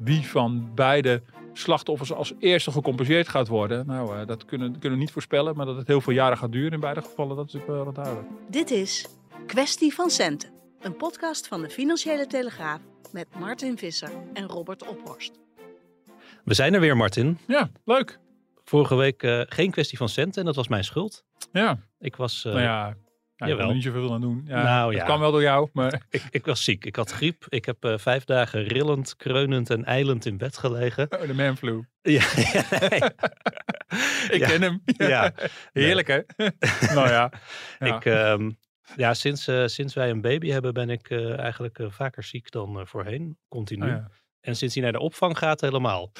Wie van beide slachtoffers als eerste gecompenseerd gaat worden. Nou, uh, dat kunnen, kunnen we niet voorspellen. Maar dat het heel veel jaren gaat duren in beide gevallen, dat is ook wel duidelijk. Dit is Kwestie van Centen. Een podcast van de Financiële Telegraaf met Martin Visser en Robert Ophorst. We zijn er weer, Martin. Ja, leuk. Vorige week uh, geen kwestie van centen en dat was mijn schuld. Ja. Ik was... Uh, nou ja, nou, ik kon er niet zoveel aan doen. Ja, nou, het ja. kwam wel door jou, maar... Ik, ik was ziek. Ik had griep. Ik heb uh, vijf dagen rillend, kreunend en eilend in bed gelegen. Oh, de manflu. Ja, ik Ja. ken hem. Ja. Heerlijk, hè? nou ja. Ik, ehm, ja, sinds, eh, sinds wij een baby hebben ben ik eh, eigenlijk eh, vaker ziek dan eh, voorheen. Continu. Oh, ja. En sinds hij naar de opvang gaat, helemaal.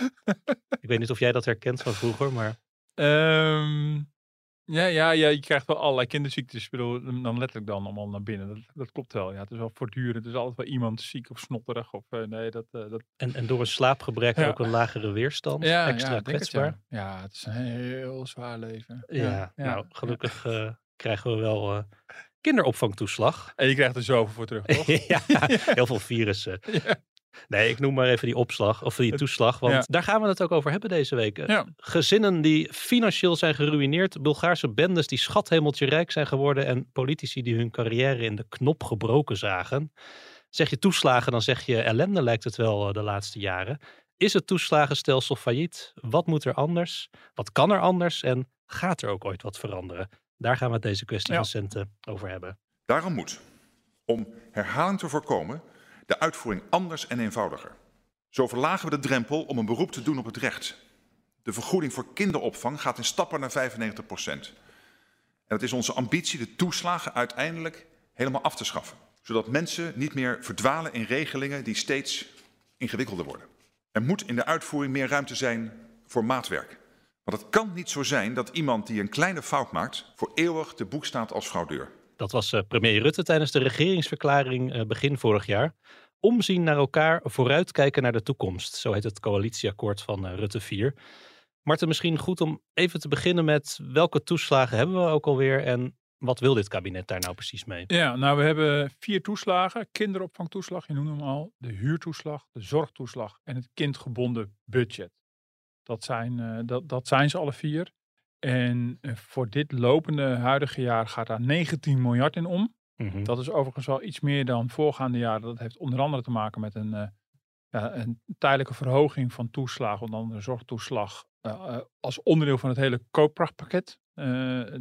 ik weet niet of jij dat herkent van vroeger, maar... Ehm, ja, ja, ja, je krijgt wel allerlei kinderziektes. Ik bedoel, dan letterlijk dan allemaal naar binnen. Dat, dat klopt wel. Ja, het is wel voortdurend. Er is altijd wel iemand ziek of snotterig. Of, eh, nee, dat, eh, dat... En, en door een slaapgebrek Ja. ook een lagere weerstand. Ja, extra ja, het, kwetsbaar. ja. het is een heel zwaar leven. Ja, nou, gelukkig eh, krijgen we wel kinderopvangtoeslag. En je krijgt er zoveel voor terug, toch? ja, heel veel virussen. Nee, ik noem maar even die opslag, of die toeslag, want Ja. daar gaan we het ook over hebben deze week. Ja. Gezinnen die financieel zijn geruineerd, Bulgaarse bendes die schathemeltje rijk zijn geworden en politici die hun carrière in de knop gebroken zagen. Zeg je toeslagen, dan zeg je ellende lijkt het wel eh, de laatste jaren. Is het toeslagenstelsel failliet? Wat moet er anders? Wat kan er anders? En gaat er ook ooit wat veranderen? Daar gaan we het deze kwestie Ja. van centen over hebben. Daarom moet, om herhaling te voorkomen, de uitvoering anders en eenvoudiger. Zo verlagen we de drempel om een beroep te doen op het recht. De vergoeding voor kinderopvang gaat in stappen naar 95 procent. En het is onze ambitie de toeslagen uiteindelijk helemaal af te schaffen. Zodat mensen niet meer verdwalen in regelingen die steeds ingewikkelder worden. Er moet in de uitvoering meer ruimte zijn voor maatwerk. Want het kan niet zo zijn dat iemand die een kleine fout maakt voor eeuwig te boek staat als fraudeur. Dat was eh, premier Rutte tijdens de regeringsverklaring eh, begin vorig jaar. Omzien naar elkaar, vooruitkijken naar de toekomst. Zo heet het coalitieakkoord van eh, Rutte 4. Marten, misschien goed om even te beginnen met welke toeslagen hebben we ook alweer en wat wil dit kabinet daar nou precies mee? Ja, nou we hebben vier toeslagen. Kinderopvangtoeslag, je noemde hem al. De huurtoeslag, de zorgtoeslag en het kindgebonden budget. Dat zijn, dat, dat zijn ze alle vier. En eh, voor dit lopende huidige jaar gaat daar 19 miljard in om. Mhm. Dat is overigens wel iets meer dan voorgaande jaren. Dat heeft onder andere te maken met een, eh, ja, een tijdelijke verhoging van toeslagen, onder andere zorgtoeslag, eh, als onderdeel van het hele koopkrachtpakket.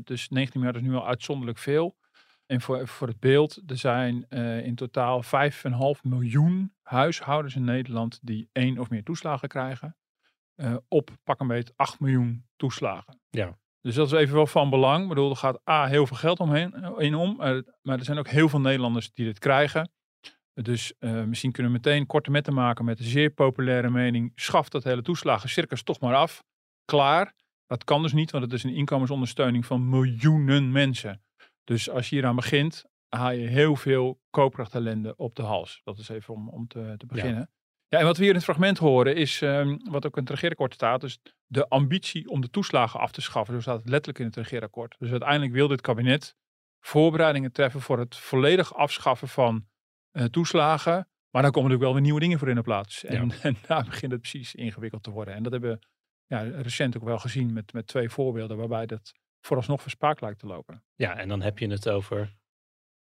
Dus 19 miljard is nu al uitzonderlijk veel. En voor, voor het beeld, er zijn in totaal 5,5 miljoen huishoudens in Nederland die één of meer toeslagen krijgen. Eh, op pak een beet 8 miljoen toeslagen. Ja. Dus dat is even wel van belang. Ik bedoel, er gaat A, heel veel geld omheen eh, in om. eh, maar er zijn ook heel veel Nederlanders die dit krijgen. Dus misschien kunnen we meteen korte metten maken met de zeer populaire mening. Schaf dat hele toeslagencircus toch maar af. Klaar. Dat kan dus niet, want het is een inkomensondersteuning van miljoenen mensen. Dus als je hieraan begint, haal je heel veel koopkrachtellende op de hals. Dat is even om, om te, te beginnen. Ja. En wat we hier in het fragment horen is, ehm, wat ook in het regeerakkoord staat, dus de ambitie om de toeslagen af te schaffen. Zo staat het letterlijk in het regeerakkoord. Dus uiteindelijk wil dit kabinet voorbereidingen treffen voor het volledig afschaffen van eh, toeslagen. Maar dan komen natuurlijk wel weer nieuwe dingen voor in de plaats. En, en daar begint het precies ingewikkeld te worden. En dat hebben we ja, recent ook wel gezien met, met twee voorbeelden waarbij dat vooralsnog verspaakt lijkt te lopen. Ja, en dan heb je het over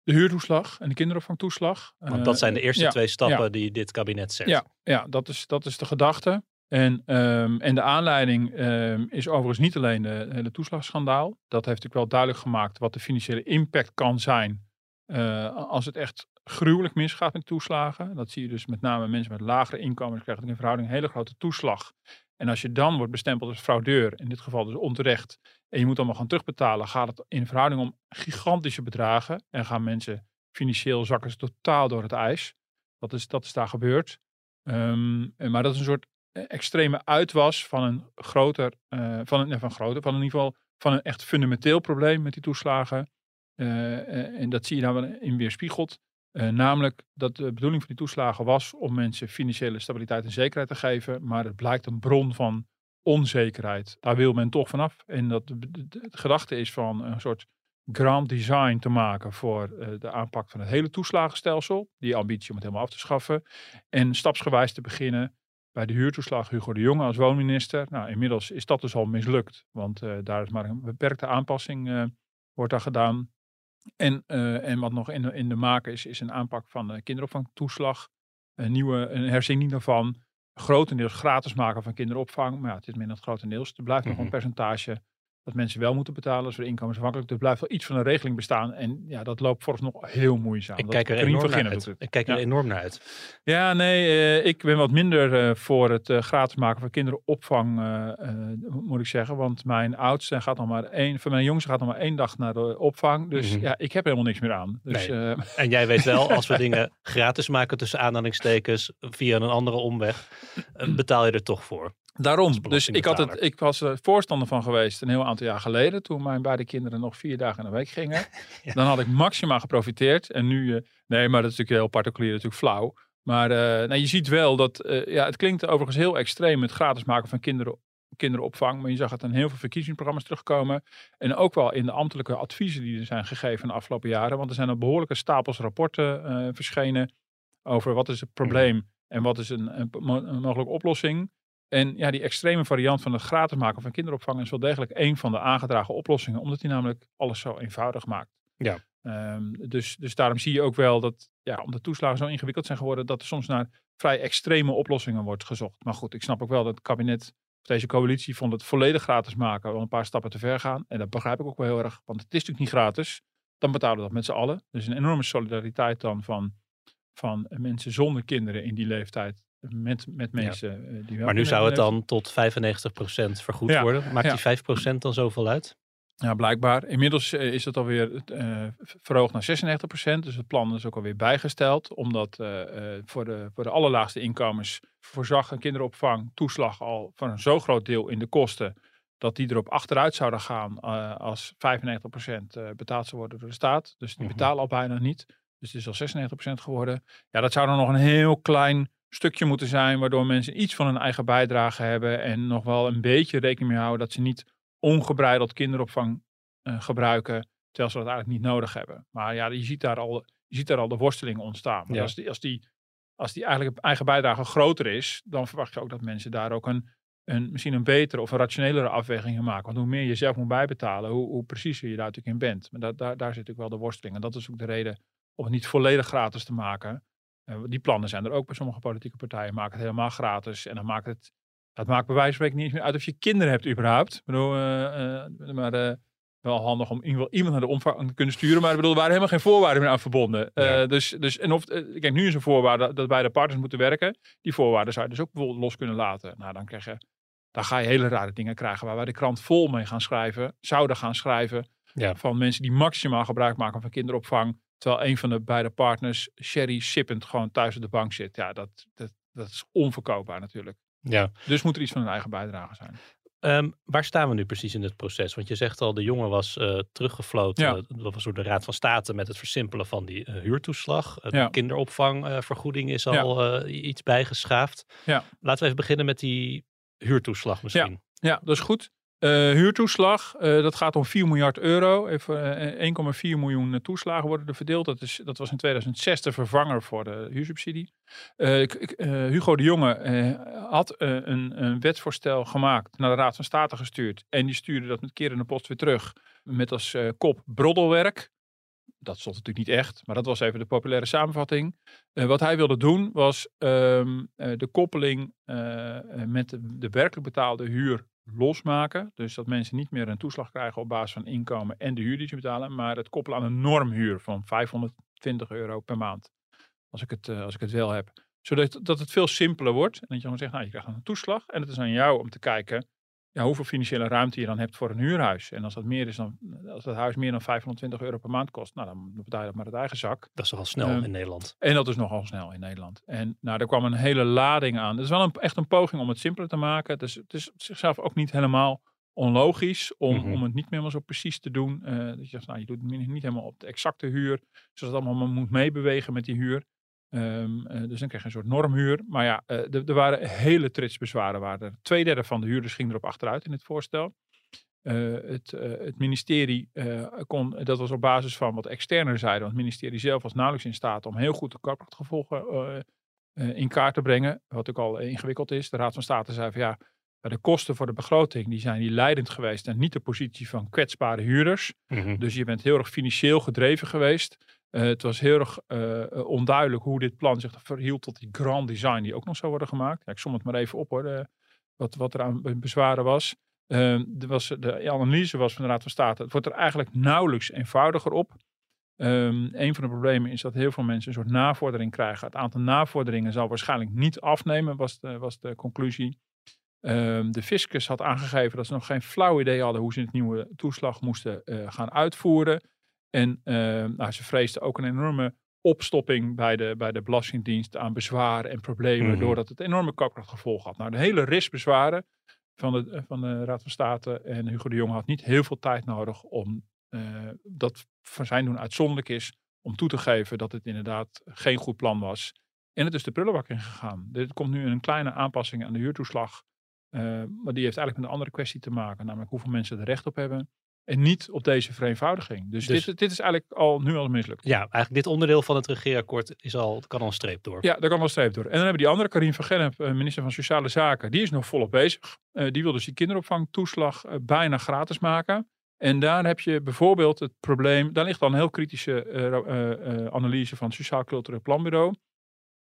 de huurtoeslag en de kinderopvangtoeslag. Want dat zijn de Eh, eerste ja, twee stappen ja. die dit kabinet zet. Ja, ja dat, is, dat is de gedachte. En, ehm, en de aanleiding ehm, is overigens niet alleen de hele toeslagschandaal. Dat heeft natuurlijk wel duidelijk gemaakt wat de financiële impact kan zijn eh, als het echt gruwelijk misgaat met toeslagen. Dat zie je dus met name mensen met lagere inkomens krijgen in verhouding een hele grote toeslag. En als je dan wordt bestempeld als fraudeur, in dit geval dus onterecht, en je moet allemaal gaan terugbetalen, gaat het in verhouding om gigantische bedragen. En gaan mensen financieel zakken ze totaal door het ijs. Dat is, dat is daar gebeurd. Ehm, maar dat is een soort eh, extreme uitwas van een groter, eh, van een, van groter, van in ieder geval van een echt fundamenteel probleem met die toeslagen. Eh, en dat zie je daar wel in weerspiegeld. Eh, namelijk dat de bedoeling van die toeslagen was om mensen financiële stabiliteit en zekerheid te geven. Maar het blijkt een bron van onzekerheid. Daar wil men toch vanaf. En dat de gedachte is van een soort grand design te maken voor eh, de aanpak van het hele toeslagenstelsel. Die ambitie om het helemaal af te schaffen. En stapsgewijs te beginnen bij de huurtoeslag Hugo de Jonge als woonminister. Nou, inmiddels is dat dus al mislukt. Want eh, daar is maar een beperkte aanpassing eh, wordt daar gedaan. En, en wat nog in de, in de is, is een aanpak van de kinderopvangtoeslag. Een nieuwe een herziening daarvan. Grotendeels gratis maken van kinderopvang. Maar ja, het is minder dan grotendeels. Er blijft nog Mhm. een percentage dat mensen wel moeten betalen. Is weer inkomensafhankelijk. Er blijft wel iets van een regeling bestaan. En ja, dat loopt vooralsnog heel moeizaam. Ik kijk er enorm naar uit. Ik kijk er Ja. enorm naar uit. Ja, nee, eh, ik ben wat minder eh, voor het eh, gratis maken van kinderopvang, moet ik zeggen. Want mijn oudste gaat nog maar één, van mijn jongste gaat nog maar één dag naar de opvang. Dus Mhm. ja, ik heb helemaal niks meer aan. Dus Nee. En jij weet wel, als we dingen gratis maken tussen aanhalingstekens via een andere omweg, betaal je er toch voor. Daarom. Dus ik, had het, ik was er voorstander van geweest een heel aantal jaar geleden. Toen mijn beide kinderen nog vier dagen in de week gingen. Ja. Dan had ik maximaal geprofiteerd. En nu, eh, nee, maar dat is natuurlijk heel particulier, natuurlijk flauw. Maar eh, nou, je ziet wel dat, eh, ja, het klinkt overigens heel extreem het gratis maken van kinderen, kinderopvang. Maar je zag het in heel veel verkiezingsprogramma's terugkomen. En ook wel in de ambtelijke adviezen die er zijn gegeven de afgelopen jaren. Want er zijn een behoorlijke stapels rapporten verschenen over wat is het probleem en wat is een, een mogelijke oplossing. En ja, die extreme variant van het gratis maken van kinderopvang is wel degelijk een van de aangedragen oplossingen. Omdat die namelijk alles zo eenvoudig maakt. Ja. Ehm, dus, dus daarom zie je ook wel dat, ja, omdat toeslagen zo ingewikkeld zijn geworden, dat er soms naar vrij extreme oplossingen wordt gezocht. Maar goed, ik snap ook wel dat het kabinet, of deze coalitie, vond het volledig gratis maken wel een paar stappen te ver gaan. En dat begrijp ik ook wel heel erg, want het is natuurlijk niet gratis. Dan betalen we dat met z'n allen. Dus een enorme solidariteit dan van, van mensen zonder kinderen in die leeftijd met, met mensen eh, die wel Maar nu zou het dan tot 95% vergoed Ja, worden. Maakt die 5% dan zoveel uit? Ja, blijkbaar. Inmiddels eh, is het alweer eh, verhoogd naar 96%. Dus het plan is ook alweer bijgesteld. Omdat voor, de, voor de allerlaagste inkomens voorzag een kinderopvang toeslag al van een zo groot deel in de kosten. Dat die erop achteruit zouden gaan als 95% eh, betaald zou worden door de staat. Dus die Mhm. betalen al bijna niet. Dus het is al 96% geworden. Ja, dat zou dan nog een heel klein stukje moeten zijn. Waardoor mensen iets van hun eigen bijdrage hebben. En nog wel een beetje rekening mee houden dat ze niet ongebreideld kinderopvang eh, gebruiken, terwijl ze dat eigenlijk niet nodig hebben. Maar ja, je ziet daar al, je ziet daar al de worsteling ontstaan. Maar Ja. als, die, als, die, als die eigenlijk eigen bijdrage groter is, dan verwacht je ook dat mensen daar ook een, een, misschien een betere of een rationelere afweging in maken. Want hoe meer je zelf moet bijbetalen, hoe, hoe preciezer je daar natuurlijk in bent. Maar daar, daar zit natuurlijk wel de worsteling. En dat is ook de reden om het niet volledig gratis te maken. Eh, die plannen zijn er ook bij sommige politieke partijen. Maken het helemaal gratis. En dan maakt het het maakt bij wijze van spreken niet eens meer uit of je kinderen hebt überhaupt. Ik bedoel, eh, eh, maar wel handig om iemand naar de omvang te kunnen sturen. Maar ik bedoel, er waren helemaal geen voorwaarden meer aan verbonden. Ja. dus, dus, en of, eh, kijk, nu is een voorwaarde dat beide partners moeten werken. Die voorwaarden zou je dus ook bijvoorbeeld los kunnen laten. Nou, dan krijg je, dan ga je hele rare dingen krijgen waar wij de krant vol mee gaan schrijven. Zouden gaan schrijven Ja. van mensen die maximaal gebruik maken van kinderopvang. Terwijl een van de beide partners sherry sippend gewoon thuis op de bank zit. Ja, dat, dat, dat is onverkoopbaar natuurlijk. Ja. Dus moet er iets van hun eigen bijdrage zijn. Ehm, waar staan we nu precies in het proces? Want je zegt al, de jongen was eh, teruggefloten. Ja. Dat was door de Raad van State met het versimpelen van die eh, huurtoeslag. Eh, Ja. De kinderopvangvergoeding is al iets bijgeschaafd. Ja. Laten we even beginnen met die huurtoeslag misschien. Ja, dat is goed. Eh, huurtoeslag, eh, dat gaat om 4 miljard euro. Even, eh, 1,4 miljoen toeslagen worden er verdeeld. Dat, is, dat was in 2006 de vervanger voor de huursubsidie. Hugo de Jonge had een, een wetsvoorstel gemaakt, naar de Raad van State gestuurd. En die stuurde dat met kerende post weer terug. Met als kop broddelwerk. dat stond natuurlijk niet echt, maar dat was even de populaire samenvatting. Wat hij wilde doen was ehm, eh, de koppeling met de, de werkelijk betaalde huur losmaken. Dus dat mensen niet meer een toeslag krijgen op basis van inkomen en de huur die ze betalen, maar het koppelen aan een normhuur van 520 euro per maand. Als ik het, eh, als ik het wel heb. Zodat dat het veel simpeler wordt. En dat je gewoon zegt, nou, je krijgt een toeslag. En het is aan jou om te kijken ja, hoeveel financiële ruimte je dan hebt voor een huurhuis. En als dat meer is dan, als dat huis meer dan 520 euro per maand kost, nou dan betaal je dat maar uit eigen zak. Dat is nogal snel Ehm, in Nederland. En dat is nogal snel in Nederland. En nou, er kwam een hele lading aan. Het is wel een, echt een poging om het simpeler te maken. Dus het is zichzelf ook niet helemaal onlogisch om, Mhm. om het niet meer zo precies te doen. Eh, dat je zegt, nou, je doet het niet helemaal op de exacte huur. Zodat het allemaal moet meebewegen met die huur. Ehm, eh, dus dan krijg je een soort normhuur. Maar ja, eh, er waren hele trits bezwaren. Waren er. Tweederde van de huurders ging erop achteruit in het voorstel. Eh, het, het ministerie kon, dat was op basis van wat externer zeiden, want het ministerie zelf was nauwelijks in staat om heel goed de eh, in kaart te brengen, wat ook al ingewikkeld is. De Raad van State zei van ja, de kosten voor de begroting die zijn hier leidend geweest en niet de positie van kwetsbare huurders. Mhm. Dus je bent heel erg financieel gedreven geweest. Eh, het was heel erg eh, eh, onduidelijk hoe dit plan zich verhield tot die grand design die ook nog zou worden gemaakt. Ja, ik som het maar even op hoor, de- wat, wat er aan be- bezwaren was. Ehm, er was. De analyse was van de Raad van State, het wordt er eigenlijk nauwelijks eenvoudiger op. Ehm, een van de problemen is dat heel veel mensen een soort navordering krijgen. Het aantal navorderingen zal waarschijnlijk niet afnemen, was de, was de conclusie. Ehm, de fiscus had aangegeven dat ze nog geen flauw idee hadden hoe ze het nieuwe toeslag moesten gaan uitvoeren. En ehm, nou, ze vreesden ook een enorme opstopping bij de, bij de Belastingdienst aan bezwaren en problemen, Mhm. doordat het enorme koopkrachtgevolg had. Nou, de hele ris bezwaren van de, van de Raad van State en Hugo de Jong had niet heel veel tijd nodig om eh, dat van zijn doen uitzonderlijk is, om toe te geven dat het inderdaad geen goed plan was. En het is de prullenbak ingegaan. Er komt nu een kleine aanpassing aan de huurtoeslag. eh, maar die heeft eigenlijk met een andere kwestie te maken. Namelijk hoeveel mensen er recht op hebben. En niet op deze vereenvoudiging. Dus, Dus- dit, dit is eigenlijk al nu al mislukt. Ja, eigenlijk dit onderdeel van het regeerakkoord is al, kan al een streep door. Ja, daar kan wel streep door. En dan hebben we die andere, Karin van Gennep, eh, minister van Sociale Zaken. Die is nog volop bezig. Eh, die wil dus die kinderopvangtoeslag eh, bijna gratis maken. En daar heb je bijvoorbeeld het probleem. Daar ligt dan een heel kritische analyse van het Sociaal Cultureel Planbureau.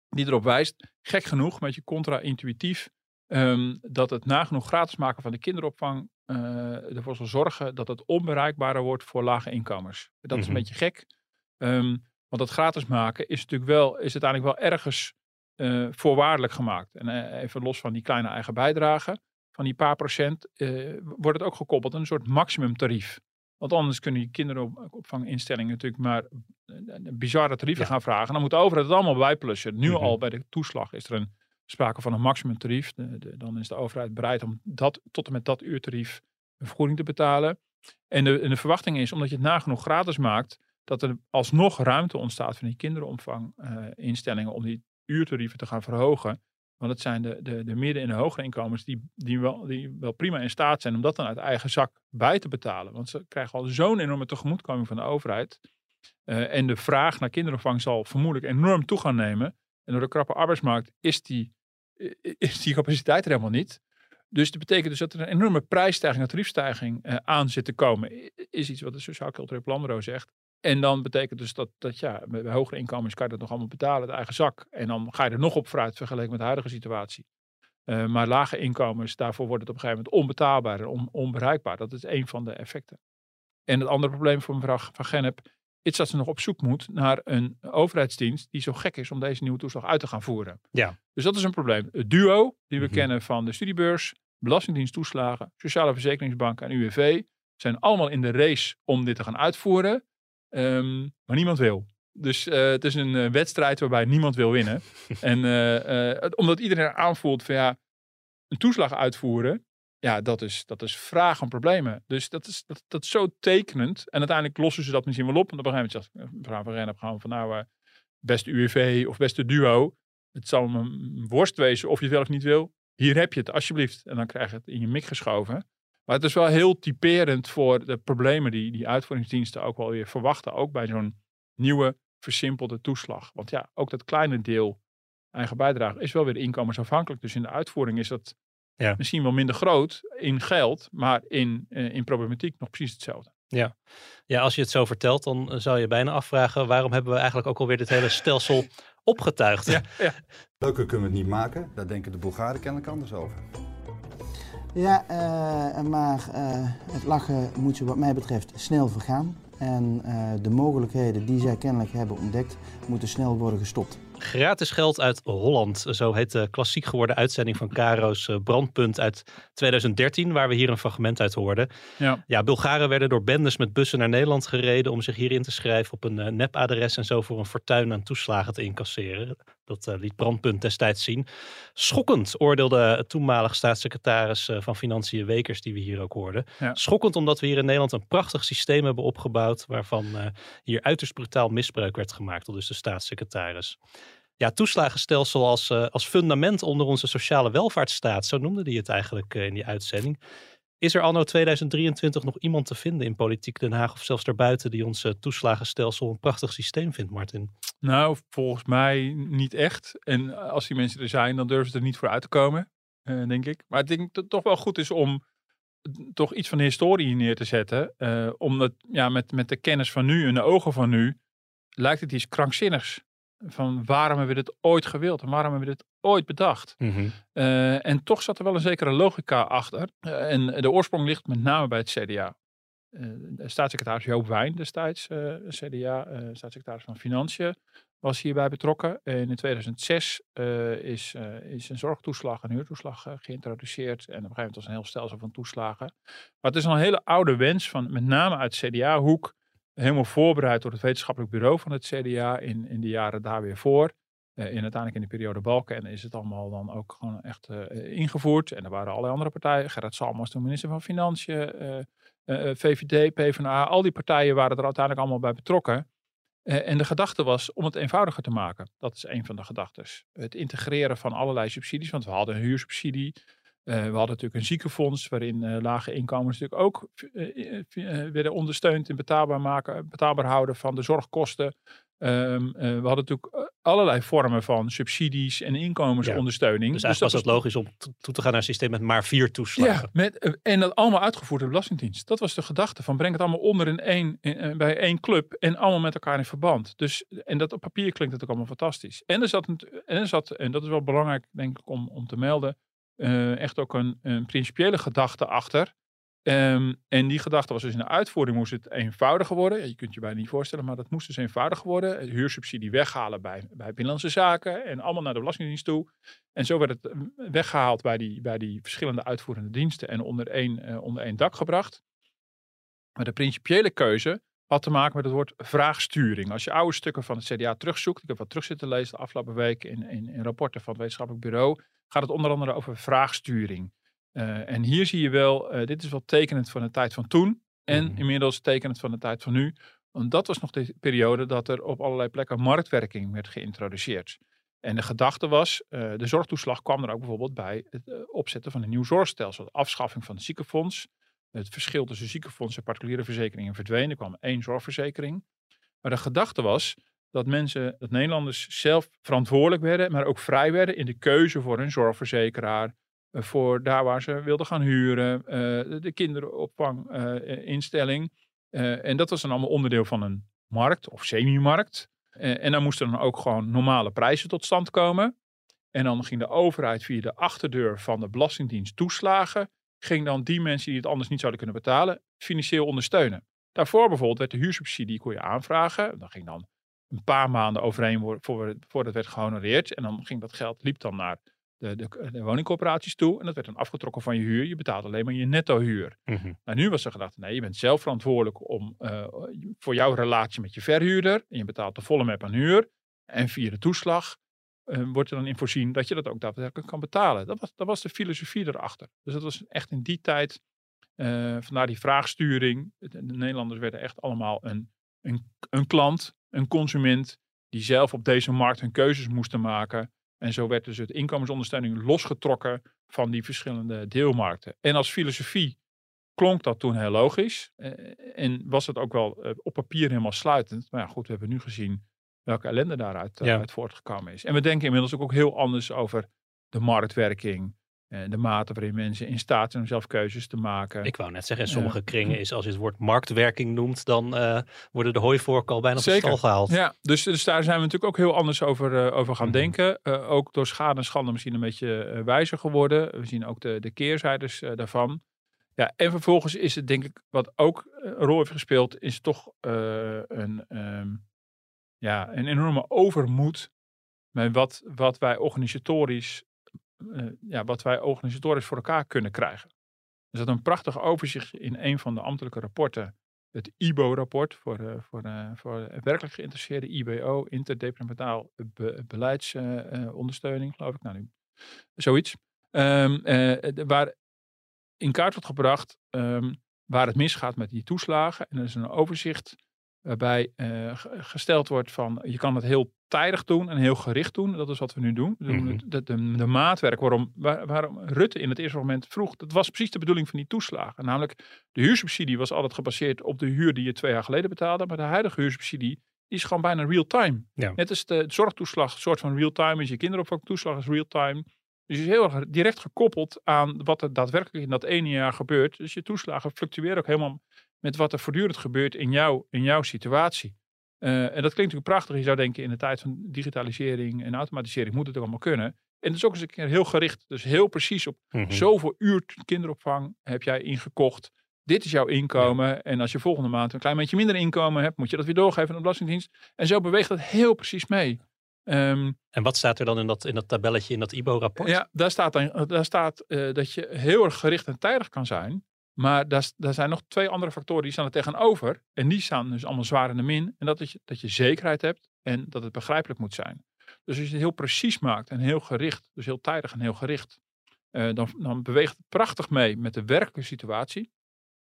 Die erop wijst, gek genoeg, een beetje contra-intuïtief. ehm, dat het nagenoeg gratis maken van de kinderopvang eh, ervoor zal zorgen dat het onbereikbaarder wordt voor lage inkomens. Dat is een Mhm. beetje gek. Ehm, want dat gratis maken is natuurlijk wel, is uiteindelijk wel ergens eh, voorwaardelijk gemaakt. En eh, even los van die kleine eigen bijdrage, van die paar procent, wordt het ook gekoppeld aan een soort maximumtarief. Want anders kunnen die kinderopvanginstellingen natuurlijk maar bizarre tarieven Ja. gaan vragen. Dan moet de overheid het allemaal bijplussen. Nu Mhm. al bij de toeslag is er een sprake van een maximumtarief. De, de, dan is de overheid bereid om dat, tot en met dat uurtarief een vergoeding te betalen. En de, en de verwachting is, omdat je het nagenoeg gratis maakt, dat er alsnog ruimte ontstaat van die kinderopvanginstellingen om die uurtarieven te gaan verhogen. Want het zijn de, de, de midden- en de hogere inkomens die, die, wel, die wel prima in staat zijn om dat dan uit eigen zak bij te betalen. Want ze krijgen al zo'n enorme tegemoetkoming van de overheid. Eh, en de vraag naar kinderopvang zal vermoedelijk enorm toe gaan nemen. En door de krappe arbeidsmarkt is die, is die capaciteit er helemaal niet. Dus dat betekent dus dat er een enorme prijsstijging, een tariefstijging eh, aan zit te komen. Is iets wat het Sociaal Cultureel Planbureau zegt. En dan betekent dus dat, dat ja, bij hogere inkomens kan je dat nog allemaal betalen uit eigen zak. En dan ga je er nog op vooruit vergeleken met de huidige situatie. Eh, maar lage inkomens, daarvoor wordt het op een gegeven moment onbetaalbaar en on- onbereikbaar. Dat is een van de effecten. En het andere probleem voor mevrouw Van Gennep is dat ze nog op zoek moet naar een overheidsdienst die zo gek is om deze nieuwe toeslag uit te gaan voeren. Ja. Dus dat is een probleem. Het duo die we Mhm. kennen van de studiebeurs, Belastingdienst toeslagen, Sociale Verzekeringsbank en UWV zijn allemaal in de race om dit te gaan uitvoeren. Ehm, maar niemand wil. Dus eh, het is een eh, wedstrijd waarbij niemand wil winnen. en eh, omdat iedereen aanvoelt van ja, een toeslag uitvoeren, ja, dat is, dat is vraag om problemen. Dus dat is, dat, dat is zo tekenend. En uiteindelijk lossen ze dat misschien wel op. En op een gegeven moment zegt mevrouw van Rennep gewoon van nou, eh, beste UWV of beste duo. Het zal een worst wezen of je het wel of niet wil. Hier heb je het, alsjeblieft. En dan krijg je het in je mik geschoven. Maar het is wel heel typerend voor de problemen die die uitvoeringsdiensten ook wel weer verwachten. Ook bij zo'n nieuwe, versimpelde toeslag. Want ja, ook dat kleine deel eigen bijdrage is wel weer inkomensafhankelijk. Dus in de uitvoering is dat Ja. misschien wel minder groot in geld, maar in, eh, in problematiek nog precies hetzelfde. Ja. ja, als je het zo vertelt, dan eh, zou je bijna afvragen waarom hebben we eigenlijk ook alweer dit hele stelsel opgetuigd. Ja, ja. Leuker kunnen we het niet maken. Daar denken de Bulgaren kennelijk anders over. Ja, eh, maar eh, het lachen moet je wat mij betreft snel vergaan. En eh, de mogelijkheden die zij kennelijk hebben ontdekt, moeten snel worden gestopt. Gratis geld uit Holland. Zo heet de klassiek geworden uitzending van Caro's eh, Brandpunt uit 2013, waar we hier een fragment uit hoorden. Ja. Ja, Bulgaren werden door bendes met bussen naar Nederland gereden om zich hier in te schrijven op een eh, nepadres en zo voor een fortuin aan toeslagen te incasseren. Dat eh, liet Brandpunt destijds zien. Schokkend, oordeelde toenmalig staatssecretaris eh, van Financiën Wekers, die we hier ook hoorden. Ja. Schokkend omdat we hier in Nederland een prachtig systeem hebben opgebouwd, waarvan eh, hier uiterst brutaal misbruik werd gemaakt, al dus de staatssecretaris. Ja, toeslagenstelsel als, als fundament onder onze sociale welvaartsstaat, zo noemde hij het eigenlijk in die uitzending. Is er anno 2023 nog iemand te vinden in politiek Den Haag of zelfs daarbuiten die ons eh, toeslagenstelsel een prachtig systeem vindt, Martin? Nou, volgens mij niet echt. En als die mensen er zijn, dan durven ze er niet voor uit te komen, eh, denk ik. Maar ik denk dat het toch wel goed is om toch iets van de historie neer te zetten. eh, omdat ja, met, met de kennis van nu en de ogen van nu, lijkt het iets krankzinnigs. Van waarom hebben we dit ooit gewild en waarom hebben we dit ooit bedacht? Eh, en toch zat er wel een zekere logica achter. Eh, en de oorsprong ligt met name bij het CDA. Eh, de staatssecretaris Joop Wijn destijds, CDA, staatssecretaris van Financiën, was hierbij betrokken. En in 2006 eh, is, eh, is een zorgtoeslag, een huurtoeslag geïntroduceerd. En op een gegeven moment was een heel stelsel van toeslagen. Maar het is een hele oude wens van met name uit CDA-hoek. Helemaal voorbereid door het wetenschappelijk bureau van het CDA in, in de jaren daar weer voor. Eh, in uiteindelijk in de periode Balken en is het allemaal dan ook gewoon echt eh, ingevoerd. En er waren allerlei andere partijen. Gerrit Salm was toen minister van Financiën. eh, eh, eh, VVD, PvdA, al die partijen waren er uiteindelijk allemaal bij betrokken. Eh, en de gedachte was om het eenvoudiger te maken. Dat is een van de gedachtes. Het integreren van allerlei subsidies. Want we hadden een huursubsidie. Eh, we hadden natuurlijk een ziekenfonds waarin eh, lage inkomens natuurlijk ook eh, eh, eh, werden ondersteund in betaalbaar, maken, betaalbaar houden van de zorgkosten. Ehm, eh, we hadden natuurlijk eh, allerlei vormen van subsidies en inkomensondersteuning. Dus eigenlijk was het logisch om to- toe te gaan naar een systeem met maar vier toeslagen. Ja, met, eh, en dat allemaal uitgevoerd door de Belastingdienst. Dat was de gedachte van breng het allemaal onder in één, in- bij één club en allemaal met elkaar in verband. Dus, en dat op papier klinkt het ook allemaal fantastisch. En er zat, een- en, er zat en dat is wel belangrijk denk ik om, om te melden, echt ook een, een principiële gedachte achter. Ehm, en die gedachte was dus in de uitvoering moest het eenvoudiger worden. Je kunt je bijna niet voorstellen, maar dat moest dus eenvoudiger worden. Huursubsidie weghalen bij, bij Binnenlandse Zaken en allemaal naar de Belastingdienst toe. En zo werd het eh, weggehaald bij die, bij die verschillende uitvoerende diensten en onder één, eh, onder één dak gebracht. Maar de principiële keuze had te maken met het woord vraagsturing. Als je oude stukken van het CDA terugzoekt, ik heb wat terug zitten lezen de afgelopen week in, in, in rapporten van het wetenschappelijk bureau, gaat het onder andere over vraagsturing. Eh, en hier zie je wel, eh, dit is wel tekenend van de tijd van toen en Mhm. inmiddels tekenend van de tijd van nu. Want dat was nog de periode dat er op allerlei plekken marktwerking werd geïntroduceerd. En de gedachte was, eh, de zorgtoeslag kwam er ook bijvoorbeeld bij het opzetten van een nieuw zorgstelsel. De afschaffing van het ziekenfonds. Het verschil tussen ziekenfonds en particuliere verzekeringen verdween. Er kwam één zorgverzekering. Maar de gedachte was dat mensen, dat Nederlanders zelf verantwoordelijk werden, maar ook vrij werden in de keuze voor hun zorgverzekeraar. Eh, Voor daar waar ze wilden gaan huren, eh, de- de kinderopvanginstelling. Eh, en dat was dan allemaal onderdeel van een markt of semi-markt. En dan moesten dan ook gewoon normale prijzen tot stand komen. En dan ging de overheid via de achterdeur van de Belastingdienst toeslagen. Ging dan die mensen die het anders niet zouden kunnen betalen, financieel ondersteunen. Daarvoor bijvoorbeeld werd de huursubsidie kon je aanvragen. Dat ging dan een paar maanden overheen voordat het werd gehonoreerd. En dan ging dat geld, liep dan naar de, de, de woningcorporaties toe. En dat werd dan afgetrokken van je huur. Je betaalde alleen maar je netto huur. Maar nu was de gedachte, nee, je bent zelf verantwoordelijk om, eh, voor jouw relatie met je verhuurder. En je betaalt de volle map aan huur. En via de toeslag eh, wordt er dan in voorzien dat je dat ook daadwerkelijk kan betalen. Dat was, dat was de filosofie erachter. Dus dat was echt in die tijd, eh, vandaar die vraagsturing. De, de Nederlanders werden echt allemaal een, een, een klant, een consument, die zelf op deze markt hun keuzes moesten maken. En zo werd dus het inkomensondersteuning losgetrokken van die verschillende deelmarkten. En als filosofie klonk dat toen heel logisch. eh, en was het ook wel eh, op papier helemaal sluitend. Maar ja, goed, we hebben nu gezien welke ellende daaruit eh, Ja. uit voortgekomen is. En we denken inmiddels ook, ook heel anders over de marktwerking. Eh, de mate waarin mensen in staat zijn om zelf keuzes te maken. Ik wou net zeggen, in sommige kringen is als je het woord marktwerking noemt, dan uh, worden de hooivorken al bijna op de stal gehaald. Ja, dus, dus daar zijn we natuurlijk ook heel anders over, uh, over gaan mhm. denken. Uh, ook door schade en schande misschien een beetje wijzer geworden. We zien ook de, de keerzijdes daarvan. Ja, en vervolgens is het denk ik, wat ook een rol heeft gespeeld, is toch een, um, ja, een enorme overmoed met wat, wat wij organisatorisch ja, wat wij organisatorisch voor elkaar kunnen krijgen. Er zat een prachtig overzicht in een van de ambtelijke rapporten. Het IBO-rapport voor, uh, voor, uh, voor werkelijk geïnteresseerde IBO, interdepartementaal be beleidsondersteuning, geloof ik. Nou, nu, zoiets. Um, waar in kaart wordt gebracht um, waar het misgaat met die toeslagen. En er is een overzicht waarbij gesteld wordt van je kan het heel tijdig doen en heel gericht doen. Dat is wat we nu doen. We doen mhm. de, de, de, maatwerk waarom, waarom Rutte in het eerste moment vroeg. Dat was precies de bedoeling van die toeslagen. Namelijk, de huursubsidie was altijd gebaseerd op de huur die je twee jaar geleden betaalde. Maar de huidige huursubsidie is gewoon bijna real-time. Net als de zorgtoeslag, een soort van real-time is. Je kinderopvangtoeslag is real-time. Dus je is heel erg direct gekoppeld aan wat er daadwerkelijk in dat ene jaar gebeurt. Dus je toeslagen fluctueren ook helemaal met wat er voortdurend gebeurt in, jou, in jouw situatie. Uh, en dat klinkt natuurlijk prachtig. Je zou denken in de tijd van digitalisering en automatisering moet het ook allemaal kunnen. En het is ook eens een keer heel gericht. Dus heel precies op mm -hmm. zoveel uur kinderopvang heb jij ingekocht. Dit is jouw inkomen. En als je volgende maand een klein beetje minder inkomen hebt, moet je dat weer doorgeven aan de Belastingdienst. En zo beweegt dat heel precies mee. Um, en wat staat er dan in dat, in dat tabelletje in dat IBO-rapport? Ja, daar staat, dan, daar staat uh, dat je heel erg gericht en tijdig kan zijn. Maar daar, zijn nog twee andere factoren die staan er tegenover. En die staan dus allemaal zwaar in de min. En dat is dat je zekerheid hebt en dat het begrijpelijk moet zijn. Dus als je het heel precies maakt en heel gericht, dus heel tijdig en heel gericht, uh, dan, dan, beweegt het prachtig mee met de werkelijke situatie.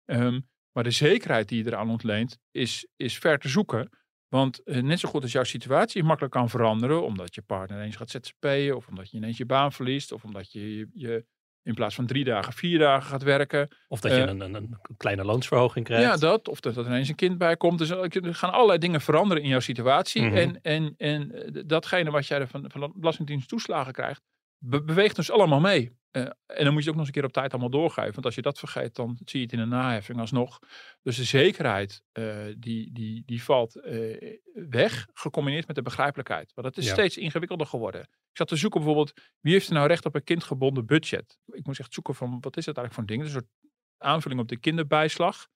Um, maar de zekerheid die je eraan ontleent, is, is ver te zoeken. Want uh, net zo goed als jouw situatie makkelijk kan veranderen, omdat je partner ineens gaat ZZP'en, of omdat je ineens je baan verliest, of omdat je je, je in plaats van drie dagen, vier dagen gaat werken. Of dat je uh, een, een, een, kleine loonsverhoging krijgt. Ja, dat. Of dat, dat er ineens een kind bij komt. Dus er gaan allerlei dingen veranderen in jouw situatie. Mm -hmm. En, en, en datgene wat jij van, van de Belastingdienst toeslagen krijgt, be beweegt dus allemaal mee. Uh, en dan moet je het ook nog eens een keer op tijd allemaal doorgeven. Want als je dat vergeet, dan zie je het in een naheffing alsnog. Dus de zekerheid, uh, die, die, die valt uh, weg, gecombineerd met de begrijpelijkheid. Want dat is ja. steeds ingewikkelder geworden. Ik zat te zoeken bijvoorbeeld, wie heeft er nou recht op een kindgebonden budget? Ik moest echt zoeken van, wat is dat eigenlijk voor een ding? Een soort aanvulling op de kinderbijslag.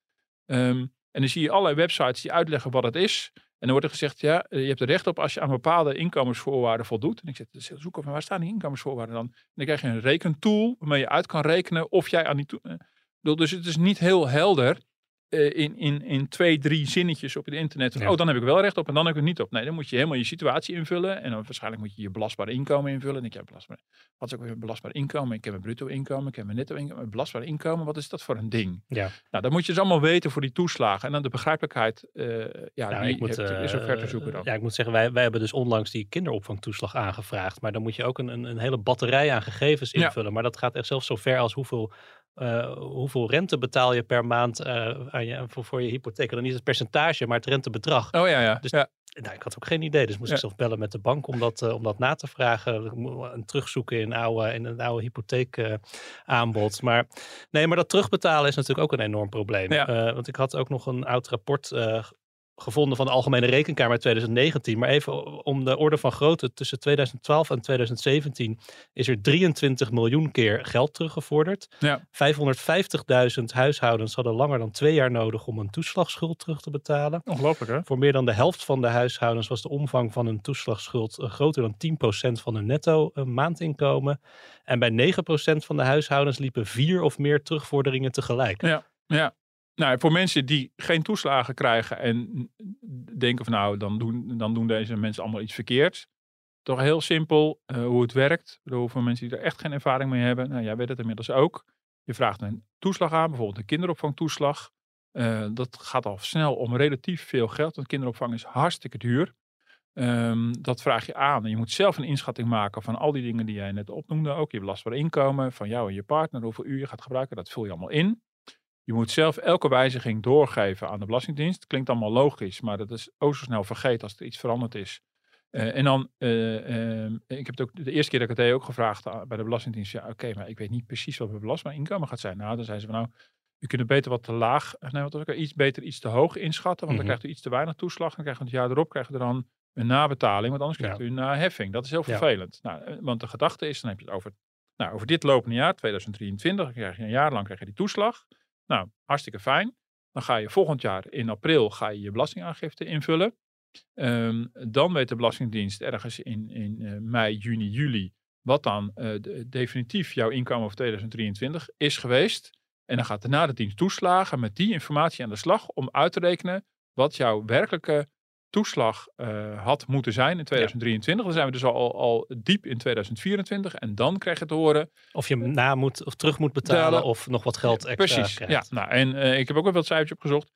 Um, en dan zie je allerlei websites die uitleggen wat het is. En dan wordt er gezegd, ja, je hebt er recht op als je aan bepaalde inkomensvoorwaarden voldoet. En ik zit te zoeken van waar staan die inkomensvoorwaarden dan? En dan krijg je een rekentool waarmee je uit kan rekenen of jij aan die... Dus het is niet heel helder in, in, in twee, drie zinnetjes op het internet. Ja. Oh, dan heb ik wel recht op en dan heb ik het niet op. Nee, dan moet je helemaal je situatie invullen. En dan waarschijnlijk moet je je belastbare inkomen invullen. En ik heb belastbaar, wat is ook weer belastbaar inkomen? Ik heb een bruto inkomen, ik heb een netto inkomen. Belastbaar inkomen, wat is dat voor een ding? Ja. Nou, dan moet je dus allemaal weten voor die toeslagen. En dan de begrijpelijkheid, uh, ja, nou, die moet, is zo ver te zoeken dan. Ja, ik moet zeggen, wij, wij hebben dus onlangs die kinderopvangtoeslag aangevraagd. Maar dan moet je ook een, een, een hele batterij aan gegevens invullen. Ja. Maar dat gaat echt zelfs zo ver als hoeveel uh, hoeveel rente betaal je per maand uh, aan je, voor, voor je hypotheek. Dan niet het percentage, maar het rentebedrag. Oh ja, ja. Dus ja. Nou, ik had ook geen idee, dus moest ja. ik zelf bellen met de bank om dat, uh, om dat na te vragen. En terugzoeken in, oude, in een oude hypotheekaanbod. maar nee, maar dat terugbetalen is natuurlijk ook een enorm probleem. Ja. want ik had ook nog een oud rapport gevonden van de Algemene Rekenkamer 2019. Maar even om de orde van grootte. Tussen 2012 en 2017 is er 23 miljoen keer geld teruggevorderd. Ja. 550.000 huishoudens hadden langer dan twee jaar nodig om een toeslagschuld terug te betalen. Ongelooflijk hè? Voor meer dan de helft van de huishoudens was de omvang van hun toeslagschuld groter dan 10% van hun netto maandinkomen. En bij 9% van de huishoudens liepen vier of meer terugvorderingen tegelijk. Ja, ja. Nou, voor mensen die geen toeslagen krijgen en denken van nou, dan doen, dan doen deze mensen allemaal iets verkeerds. Toch heel simpel uh, hoe het werkt. Voor mensen die er echt geen ervaring mee hebben. Nou, jij weet het inmiddels ook. Je vraagt een toeslag aan, bijvoorbeeld een kinderopvangtoeslag. Uh, dat gaat al snel om relatief veel geld, want kinderopvang is hartstikke duur. Um, dat vraag je aan. En je moet zelf een inschatting maken van al die dingen die jij net opnoemde. Ook je belastbaar inkomen van jou en je partner, hoeveel uur je gaat gebruiken. Dat vul je allemaal in. Je moet zelf elke wijziging doorgeven aan de Belastingdienst. Klinkt allemaal logisch, maar dat is ook zo snel vergeten als er iets veranderd is. Eh, en dan, eh, ehm, ik heb het ook de eerste keer dat ik het deed ook gevraagd aan- bij de Belastingdienst. Ja, oké, maar ik weet niet precies wat mijn belastbaar inkomen gaat zijn. Nou, dan zeiden ze van nou, u kunt het beter wat te laag, nee, wat ook, iets beter iets te hoog inschatten. Want Mhm. dan krijgt u iets te weinig toeslag. Dan krijgt u het jaar erop krijgt u dan een nabetaling. Want anders krijgt Ja. u een naheffing. Dat is heel Ja. vervelend. Nou, eh, want de gedachte is, dan heb je het over, nou, over dit lopende jaar, 2023. Dan krijg je een jaar lang krijg je die toeslag. Nou, hartstikke fijn. Dan ga je volgend jaar in april ga je, je belastingaangifte invullen. Ehm, dan weet de Belastingdienst ergens in, in eh, mei, juni, juli wat dan eh, de- definitief jouw inkomen voor 2023 is geweest. En dan gaat daarna de dienst toeslagen met die informatie aan de slag om uit te rekenen wat jouw werkelijke toeslag eh, had moeten zijn in 2023. Dan zijn we dus al, al diep in 2024 en dan krijg je te horen Of je na moet of terug moet betalen of nog wat geld extra Precies, ja. Nou, en eh, ik heb ook wel wat cijfertjes opgezocht.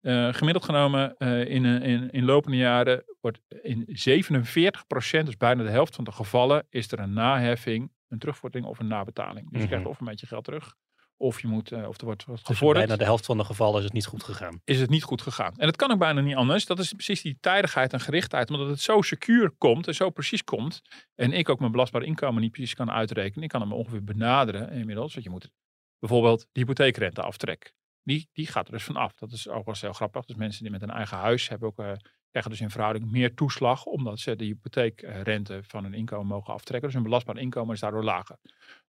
Eh, gemiddeld genomen in, in, in lopende jaren wordt in 47% dus bijna de helft van de gevallen, is er een naheffing, een terugvordering of een nabetaling. Dus je Mhm. krijgt of een beetje geld terug, of je moet, eh, of er wordt wat Dus gevorderd bijna de helft van de gevallen is het niet goed gegaan. is het niet goed gegaan. En dat kan ook bijna niet anders. Dat is precies die tijdigheid en gerichtheid. Omdat het zo secuur komt en zo precies komt. En ik ook mijn belastbaar inkomen niet precies kan uitrekenen. Ik kan hem ongeveer benaderen inmiddels. Want je moet bijvoorbeeld de hypotheekrenteaftrek. Die, die gaat er dus vanaf. Dat is ook wel heel grappig. Dus mensen die met een eigen huis hebben ook, eh, krijgen dus in verhouding meer toeslag. Omdat ze de hypotheekrente van hun inkomen mogen aftrekken. Dus hun belastbaar inkomen is daardoor lager.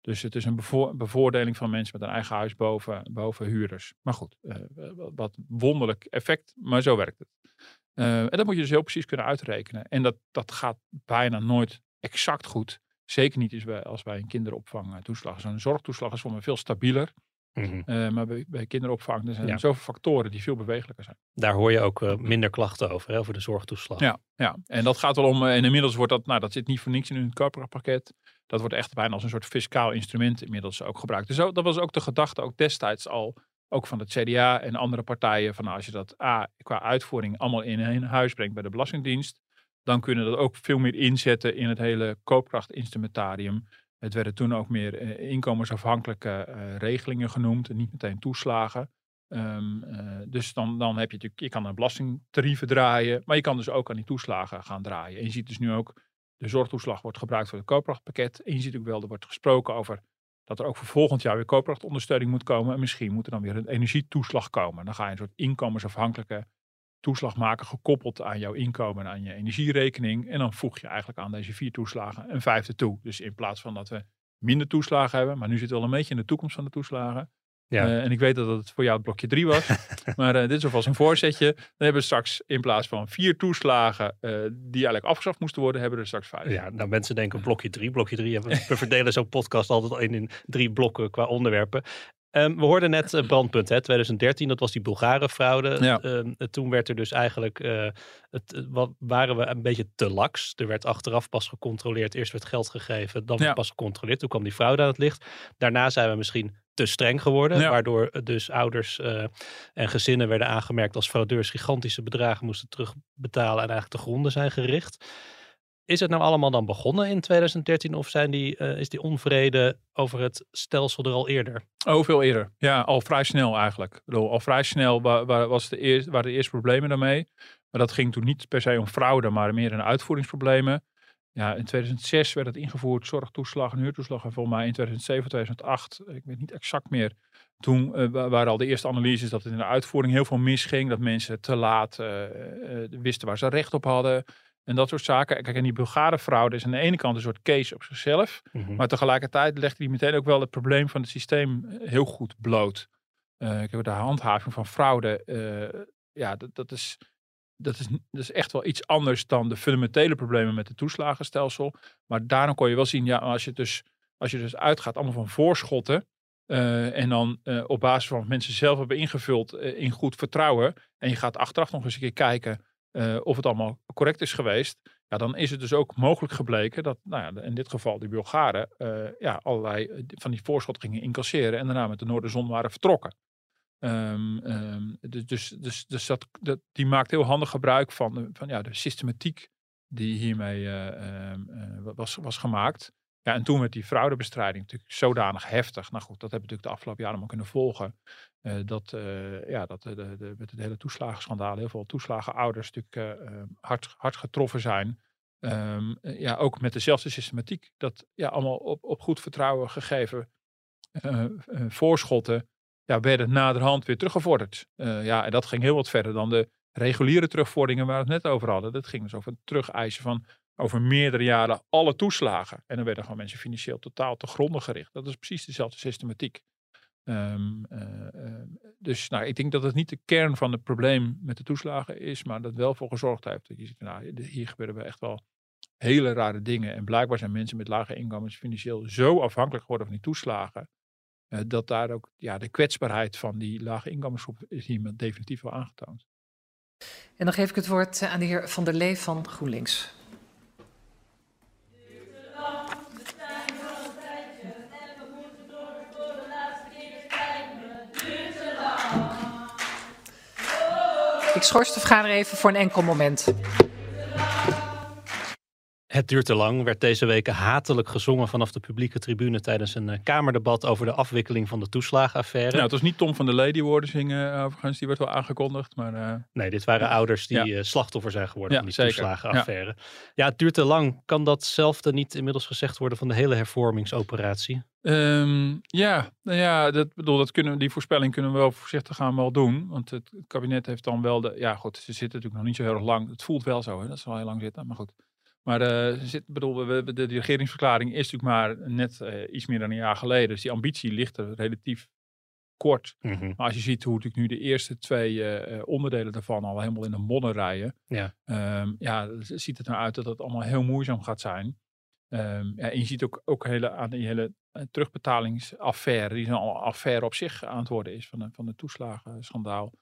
Dus het is een bevoor- bevoordeling van mensen met een eigen huis boven, boven huurders. Maar goed, eh, wat- wonderlijk effect, maar zo werkt het. Eh, en dat moet je dus heel precies kunnen uitrekenen. En dat, dat gaat bijna nooit exact goed. Zeker niet als bij een kinderopvang eh, toeslag. Zo'n zorgtoeslag is voor me veel stabieler. Mhm. Eh, maar bij, bij kinderopvang er zijn Ja. zoveel factoren die veel bewegelijker zijn. Daar hoor je ook eh, minder klachten over, hè, over de zorgtoeslag. Ja, ja, en dat gaat wel om. eh, En inmiddels wordt dat, nou, dat zit niet voor niks in hun koopkrachtpakket. Dat wordt echt bijna als een soort fiscaal instrument inmiddels ook gebruikt. Dus dat was ook de gedachte, ook destijds al, ook van het CDA en andere partijen. Van nou, als je dat A, qua uitvoering allemaal in huis brengt bij de Belastingdienst. Dan kunnen we dat ook veel meer inzetten in het hele koopkrachtinstrumentarium. Het werden toen ook meer eh, inkomensafhankelijke eh, regelingen genoemd en niet meteen toeslagen. Ehm, eh, dus dan, dan heb je natuurlijk, je kan aan belastingtarieven draaien, maar je kan dus ook aan die toeslagen gaan draaien. En je ziet dus nu ook, de zorgtoeslag wordt gebruikt voor het koopkrachtpakket. En je ziet ook wel, er wordt gesproken over dat er ook voor volgend jaar weer koopkrachtondersteuning moet komen. En misschien moet er dan weer een energietoeslag komen. Dan ga je een soort inkomensafhankelijke toeslag maken, gekoppeld aan jouw inkomen en aan je energierekening. En dan voeg je eigenlijk aan deze vier toeslagen een vijfde toe. Dus in plaats van dat we minder toeslagen hebben, maar nu zitten we al een beetje in de toekomst van de toeslagen. Ja. Eh, en ik weet dat het voor jou het blokje 3 was. maar eh, dit is alvast een voorzetje. Dan hebben we straks in plaats van vier toeslagen eh, die eigenlijk afgeschaft moesten worden, hebben we er straks vijf. Ja, nou mensen denken blokje drie, blokje drie. We we verdelen zo'n podcast altijd in, in drie blokken qua onderwerpen. Ehm, we hoorden net eh, brandpunt, hè, 2013, dat was die Bulgare-fraude. Ja. Ehm, eh, toen werd er dus eigenlijk, eh, het, eh, wat, waren we een beetje te laks. Er werd achteraf pas gecontroleerd. Eerst werd geld gegeven, dan Ja. werd pas gecontroleerd. Toen kwam die fraude aan het licht. Daarna zijn we misschien te streng geworden. Ja. Waardoor dus ouders en gezinnen werden aangemerkt als fraudeurs gigantische bedragen moesten terugbetalen en eigenlijk te gronden zijn gericht. Is het nou allemaal dan begonnen in 2013 of zijn die, eh, is die onvrede over het stelsel er al eerder? Oh, veel eerder. Ja, al vrij snel eigenlijk. Bedoel, al vrij snel wa- wa- was de eerste, waren de eerste problemen daarmee. Maar dat ging toen niet per se om fraude, maar meer in uitvoeringsproblemen. Ja, in 2006 werd het ingevoerd, zorgtoeslag en huurtoeslag. En volgens mij in 2007, 2008, ik weet niet exact meer. Toen eh, wa- waren al de eerste analyses dat het in de uitvoering heel veel misging. Dat mensen te laat eh, wisten waar ze recht op hadden. En dat soort zaken. Kijk, en die Bulgare fraude is aan de ene kant een soort case op zichzelf. Mhm. Maar tegelijkertijd legde hij meteen ook wel het probleem van het systeem eh, heel goed bloot. Ik heb de handhaving van fraude. eh, ja, dat, dat, is, dat, is, dat is echt wel iets anders dan de fundamentele problemen met het toeslagenstelsel. Maar daarom kon je wel zien, ja, als je dus, als je dus uitgaat allemaal van voorschotten. en dan op basis van wat mensen zelf hebben ingevuld in goed vertrouwen. En je gaat achteraf nog eens een keer kijken eh, of het allemaal correct is geweest. Ja, dan is het dus ook mogelijk gebleken dat, nou ja, in dit geval die Bulgaren, eh, ja, allerlei eh, van die voorschot gingen incasseren en daarna met de Noorderzon waren vertrokken. Ehm, ehm, dus dus, dus, dat, die maakt heel handig gebruik van, van ja, de systematiek die hiermee eh, ehm, eh, was, was gemaakt. Ja, en toen werd die fraudebestrijding natuurlijk zodanig heftig. Nou goed, dat hebben we natuurlijk de afgelopen jaren allemaal kunnen volgen. eh, dat, eh, ja, dat de, de, de- met het hele toeslagenschandaal heel veel toeslagenouders natuurlijk eh, eh, hard, hard getroffen zijn. ehm, eh, ja, ook met dezelfde systematiek. Dat ja, allemaal op, op goed vertrouwen gegeven eh, eh, voorschotten. Ja, werden naderhand weer teruggevorderd. Eh, ja, en dat ging heel wat verder dan de reguliere terugvorderingen waar we het net over hadden. Dat ging dus over het terugeisen van over meerdere jaren alle toeslagen. En dan werden gewoon mensen financieel totaal te gronden gericht. Dat is precies dezelfde systematiek. Ehm, eh, eh, dus nou, ik denk dat het niet de kern van het probleem met de toeslagen is, maar dat wel voor gezorgd heeft. Dat je ziet, nou, hier gebeuren we echt wel hele rare dingen. En blijkbaar zijn mensen met lage inkomens financieel zo afhankelijk geworden van die toeslagen. eh, dat daar ook ja, de kwetsbaarheid van die lage inkomensgroep is hier definitief wel aangetoond. En dan geef ik het woord eh, aan de heer Van der Lee van GroenLinks. Ik schors de vergadering even voor een enkel moment. Het duurt te lang werd deze week hatelijk gezongen vanaf de publieke tribune tijdens een eh, kamerdebat over de afwikkeling van de toeslagenaffaire. Nou, het was niet Tom van der Lee die woorden zingen, eh, overigens. Die werd wel aangekondigd. Maar eh, Nee, dit waren ouders die Ja. slachtoffer zijn geworden Ja, van die zeker. toeslagenaffaire. Ja. het duurt te lang. Kan datzelfde niet inmiddels gezegd worden van de hele hervormingsoperatie? Ehm, ja, nou ja, dat bedoel, dat kunnen, die voorspelling kunnen we wel voorzichtig gaan wel doen. Want het, het kabinet heeft dan wel de. Ja, goed, ze zitten natuurlijk nog niet zo heel erg lang. Het voelt wel zo, hè, dat ze al heel lang zitten. Maar goed. Maar eh, zit, bedoel, we, de, de regeringsverklaring is natuurlijk maar net eh, iets meer dan een jaar geleden. Dus die ambitie ligt er relatief kort. Mhm. Maar als je ziet hoe natuurlijk nu de eerste twee eh, onderdelen daarvan al helemaal in de modder rijden. Ja. ehm, ja, ziet het eruit dat het allemaal heel moeizaam gaat zijn. Ehm, ja, en je ziet ook, ook hele, aan die hele terugbetalingsaffaire, die zo'n affaire op zich aan het worden is van de, van de toeslagenschandaal.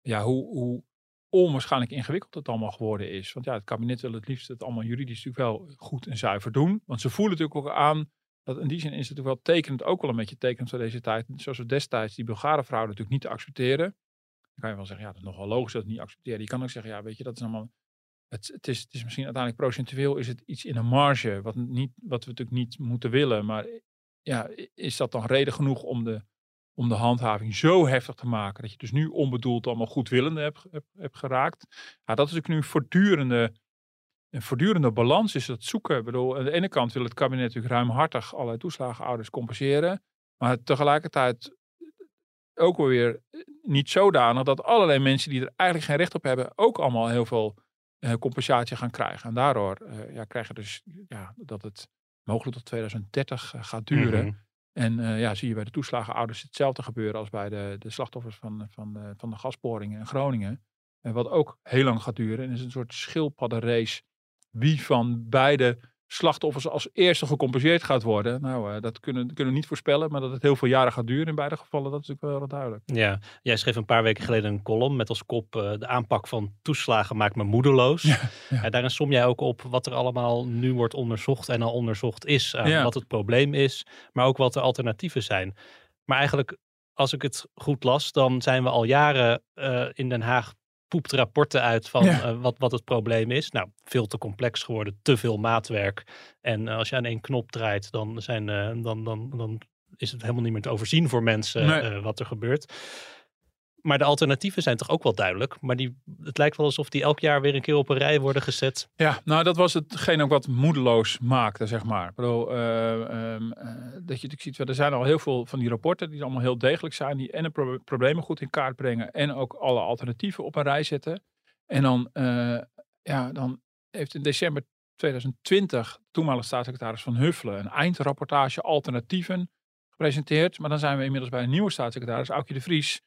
Ja, hoe, hoe onwaarschijnlijk ingewikkeld het allemaal geworden is. Want ja, het kabinet wil het liefst het allemaal juridisch natuurlijk wel goed en zuiver doen. Want ze voelen natuurlijk ook aan, dat in die zin is het natuurlijk wel tekenend, ook wel een beetje tekenend voor deze tijd. Zoals we destijds die Bulgare fraude natuurlijk niet te accepteren. Dan kan je wel zeggen, ja, dat is nogal logisch dat het niet accepteren. Je kan ook zeggen, ja, weet je, dat is allemaal het, het, is, het is misschien uiteindelijk procentueel is het iets in een marge, wat, niet, wat we natuurlijk niet moeten willen. Maar ja, is dat dan reden genoeg om de, om de handhaving zo heftig te maken, dat je dus nu onbedoeld allemaal goedwillende hebt, hebt, geraakt? Ja, dat is natuurlijk nu voortdurende, een voortdurende balans is dat zoeken. Ik bedoel, aan de ene kant wil het kabinet natuurlijk ruimhartig allerlei toeslagenouders compenseren, maar tegelijkertijd ook wel weer niet zodanig dat allerlei mensen die er eigenlijk geen recht op hebben, ook allemaal heel veel eh, compensatie gaan krijgen. En daardoor eh, ja, krijg je dus ja, dat het mogelijk tot 2030 eh, gaat duren. Mhm. En eh, ja, zie je bij de toeslagenouders hetzelfde gebeuren als bij de, de slachtoffers van, van, de, van de gasboringen in Groningen. Eh, wat ook heel lang gaat duren. En is een soort schildpaddenrace. Wie van beide slachtoffers als eerste gecompenseerd gaat worden. Nou, eh, dat kunnen, kunnen we niet voorspellen. Maar dat het heel veel jaren gaat duren in beide gevallen, dat is natuurlijk wel duidelijk. Ja, jij schreef een paar weken geleden een column met als kop eh, de aanpak van toeslagen maakt me moedeloos. ja. Daarin som jij ook op wat er allemaal nu wordt onderzocht en al onderzocht is. Ja. Wat het probleem is, maar ook wat de alternatieven zijn. Maar eigenlijk, als ik het goed las, dan zijn we al jaren eh, in Den Haag poept rapporten uit van Ja. eh, wat, wat het probleem is. Nou, veel te complex geworden, te veel maatwerk. En eh, als je aan één knop draait, dan, zijn, eh, dan, dan, dan is het helemaal niet meer te overzien voor mensen Nee. wat er gebeurt. Maar de alternatieven zijn toch ook wel duidelijk. Maar die, het lijkt wel alsof die elk jaar weer een keer op een rij worden gezet. Ja, nou dat was hetgeen ook wat moedeloos maakte, zeg maar. Ik eh, ehm, eh, dat je ziet, er zijn al heel veel van die rapporten die allemaal heel degelijk zijn, die en de pro- problemen goed in kaart brengen en ook alle alternatieven op een rij zetten. En dan, eh, ja, dan heeft in december 2020 toenmalige staatssecretaris Van Huffelen een eindrapportage alternatieven gepresenteerd. Maar dan zijn we inmiddels bij een nieuwe staatssecretaris, Aukje de Vries.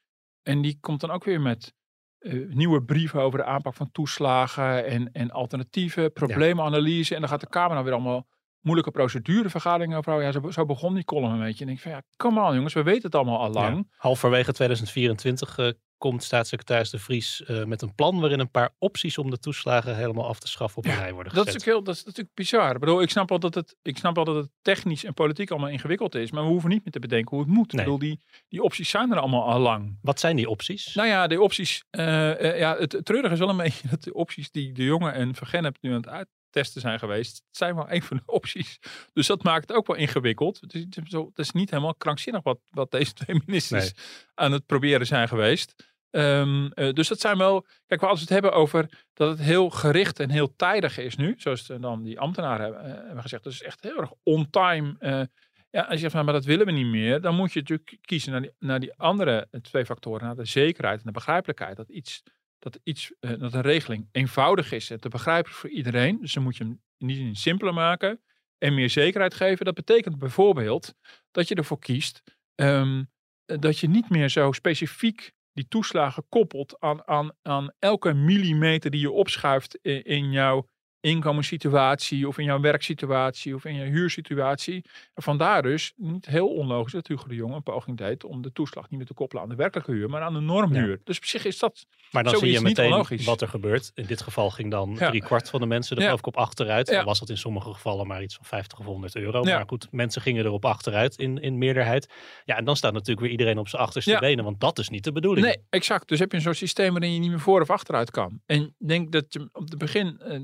En die komt dan ook weer met eh, nieuwe brieven over de aanpak van toeslagen en, en alternatieven, probleemanalyse. En dan gaat de Kamer dan weer allemaal moeilijke procedurevergaderingen over. Ja, zo, zo begon die column een beetje. En ik van ja, come on jongens, we weten het allemaal al lang. Ja. Halverwege 2024 eh, komt staatssecretaris De Vries eh, met een plan waarin een paar opties om de toeslagen helemaal af te schaffen op een Ja, rij worden Dat gezet. is, natuurlijk heel, dat is natuurlijk bizar. Ik bedoel, ik snap wel dat het, ik snap wel dat het technisch en politiek allemaal ingewikkeld is. Maar we hoeven niet meer te bedenken hoe het moet. Nee. Ik bedoel, die, die opties zijn er allemaal al lang. Wat zijn die opties? Nou ja, de opties. eh, eh, ja, het, treurige is wel een beetje dat de opties die de jongen en Vergennep nu aan het uittesten zijn geweest, zijn wel een van de opties. Dus dat maakt het ook wel ingewikkeld. Het is, het is niet helemaal krankzinnig wat, wat deze twee ministers aan het proberen zijn geweest. Ehm, eh, dus dat zijn wel, kijk, als we het hebben over dat het heel gericht en heel tijdig is nu, zoals dan die ambtenaren hebben, eh, hebben gezegd, dat is echt heel erg on time. eh, ja, als je zegt, van, maar dat willen we niet meer, dan moet je natuurlijk kiezen naar die, naar die andere twee factoren, naar de zekerheid en de begrijpelijkheid. Dat iets, dat iets, eh, dat een regeling eenvoudig is en te begrijpen voor iedereen. Dus dan moet je hem zin simpeler maken en meer zekerheid geven. Dat betekent bijvoorbeeld dat je ervoor kiest ehm, dat je niet meer zo specifiek die toeslagen koppelt aan, aan, aan elke millimeter die je opschuift in, in jouw inkomenssituatie of in jouw werksituatie of in je huursituatie. En vandaar dus niet heel onlogisch dat Hugo de Jong een poging deed om de toeslag niet meer te koppelen aan de werkelijke huur, maar aan de normhuur. Dus op zich is dat Maar dan zie je meteen onlogisch. wat er gebeurt. In dit geval ging dan Ja. drie kwart van de mensen er Ja. geloof ik op achteruit. Dan was dat in sommige gevallen maar iets van 50 of 100 euro. Maar goed, mensen gingen erop achteruit in, in meerderheid. Ja, en dan staat natuurlijk weer iedereen op zijn achterste benen. Want dat is niet de bedoeling. Nee, exact. Dus heb je een soort systeem waarin je niet meer voor of achteruit kan. En ik denk dat je op het begin, eh,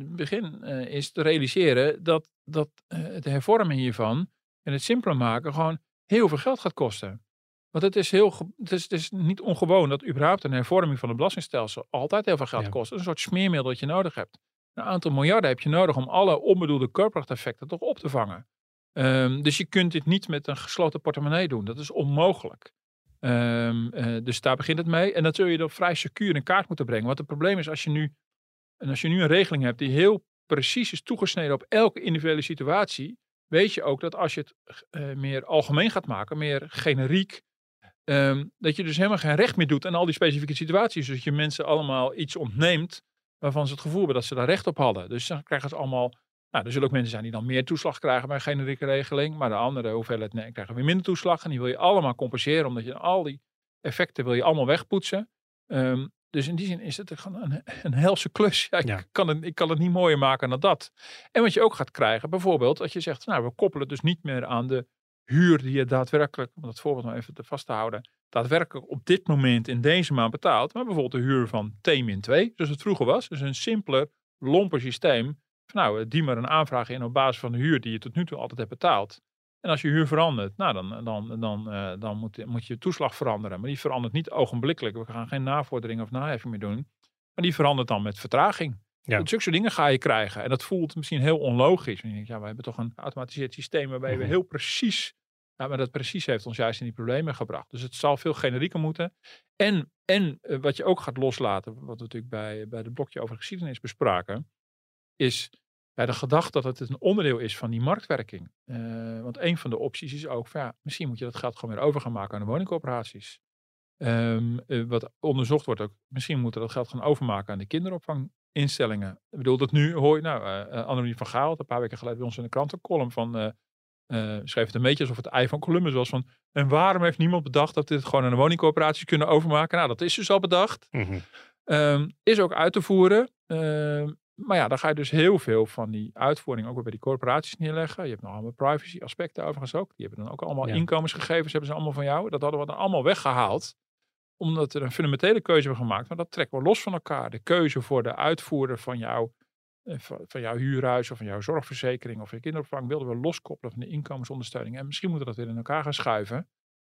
eh, is te realiseren dat, dat eh, het hervormen hiervan en het simpeler maken gewoon heel veel geld gaat kosten. Want het is, heel, het is, het is niet ongewoon dat überhaupt een hervorming van het belastingstelsel altijd heel veel geld Ja. kost. Een soort smeermiddel dat je nodig hebt. Een aantal miljarden heb je nodig om alle onbedoelde corporate effecten toch op te vangen. Ehm, dus je kunt dit niet met een gesloten portemonnee doen. Dat is onmogelijk. Ehm, eh, dus daar begint het mee. En dat zul je dan vrij secuur in kaart moeten brengen. Want het probleem is als je nu, en als je nu een regeling hebt die heel precies is toegesneden op elke individuele situatie, weet je ook dat als je het eh, meer algemeen gaat maken, meer generiek, ehm, dat je dus helemaal geen recht meer doet aan al die specifieke situaties. Dus dat je mensen allemaal iets ontneemt waarvan ze het gevoel hebben dat ze daar recht op hadden. Dus dan krijgen ze allemaal nou, er zullen ook mensen zijn die dan meer toeslag krijgen bij een generieke regeling. Maar de andere hoeveelheid nee, krijgen weer minder toeslag. En die wil je allemaal compenseren. Omdat je al die effecten wil je allemaal wegpoetsen. Ehm, dus in die zin is het gewoon een, een helse klus. Ja, ik. Kan het, ik kan het niet mooier maken dan dat. En wat je ook gaat krijgen, bijvoorbeeld, als je zegt, nou, we koppelen dus niet meer aan de huur die je daadwerkelijk, om dat voorbeeld nou even te vast te houden, daadwerkelijk op dit moment in deze maand betaalt. Maar bijvoorbeeld de huur van T-2, zoals het vroeger was. Dus een simpeler, lomper systeem. Van, nou, die maar een aanvraag in op basis van de huur die je tot nu toe altijd hebt betaald. En als je huur verandert, nou, dan, dan, dan, eh, dan moet, moet je toeslag veranderen. Maar die verandert niet ogenblikkelijk. We gaan geen navordering of naheffing meer doen. Maar die verandert dan met vertraging. Ja. Dus zulke soort dingen ga je krijgen. En dat voelt misschien heel onlogisch. En je denkt, ja, we hebben toch een geautomatiseerd systeem waarbij we Mhm. heel precies... Ja, maar dat precies heeft ons juist in die problemen gebracht. Dus het zal veel generieker moeten. En, en eh, wat je ook gaat loslaten, wat we natuurlijk bij, bij het blokje over geschiedenis bespraken, is ja, de gedachte dat het een onderdeel is van die marktwerking. Eh, want een van de opties is ook, van, ja, misschien moet je dat geld gewoon weer over gaan maken aan de woningcorporaties. Ehm, eh, wat onderzocht wordt ook, misschien moeten we dat geld gaan overmaken aan de kinderopvanginstellingen. Ik bedoel, dat nu hoor je, nou, uh, Annemie van Gaal, een paar weken geleden bij ons in de krantencolumn van, eh eh, schreef het een beetje alsof het ei van Columbus was van, en waarom heeft niemand bedacht dat dit gewoon aan de woningcorporaties kunnen overmaken? Nou, dat is dus al bedacht. Mhm. Ehm, is ook uit te voeren. Ehm, maar ja, dan ga je dus heel veel van die uitvoering ook weer bij die corporaties neerleggen. Je hebt nog allemaal privacy aspecten overigens ook. Die hebben dan ook allemaal Ja. inkomensgegevens, hebben ze allemaal van jou. Dat hadden we dan allemaal weggehaald. Omdat er een fundamentele keuze hebben gemaakt. Maar dat trekken we los van elkaar. De keuze voor de uitvoerder van, jou, eh, van van jouw huurhuis of van jouw zorgverzekering of je kinderopvang wilden we loskoppelen van de inkomensondersteuning. En misschien moeten we dat weer in elkaar gaan schuiven.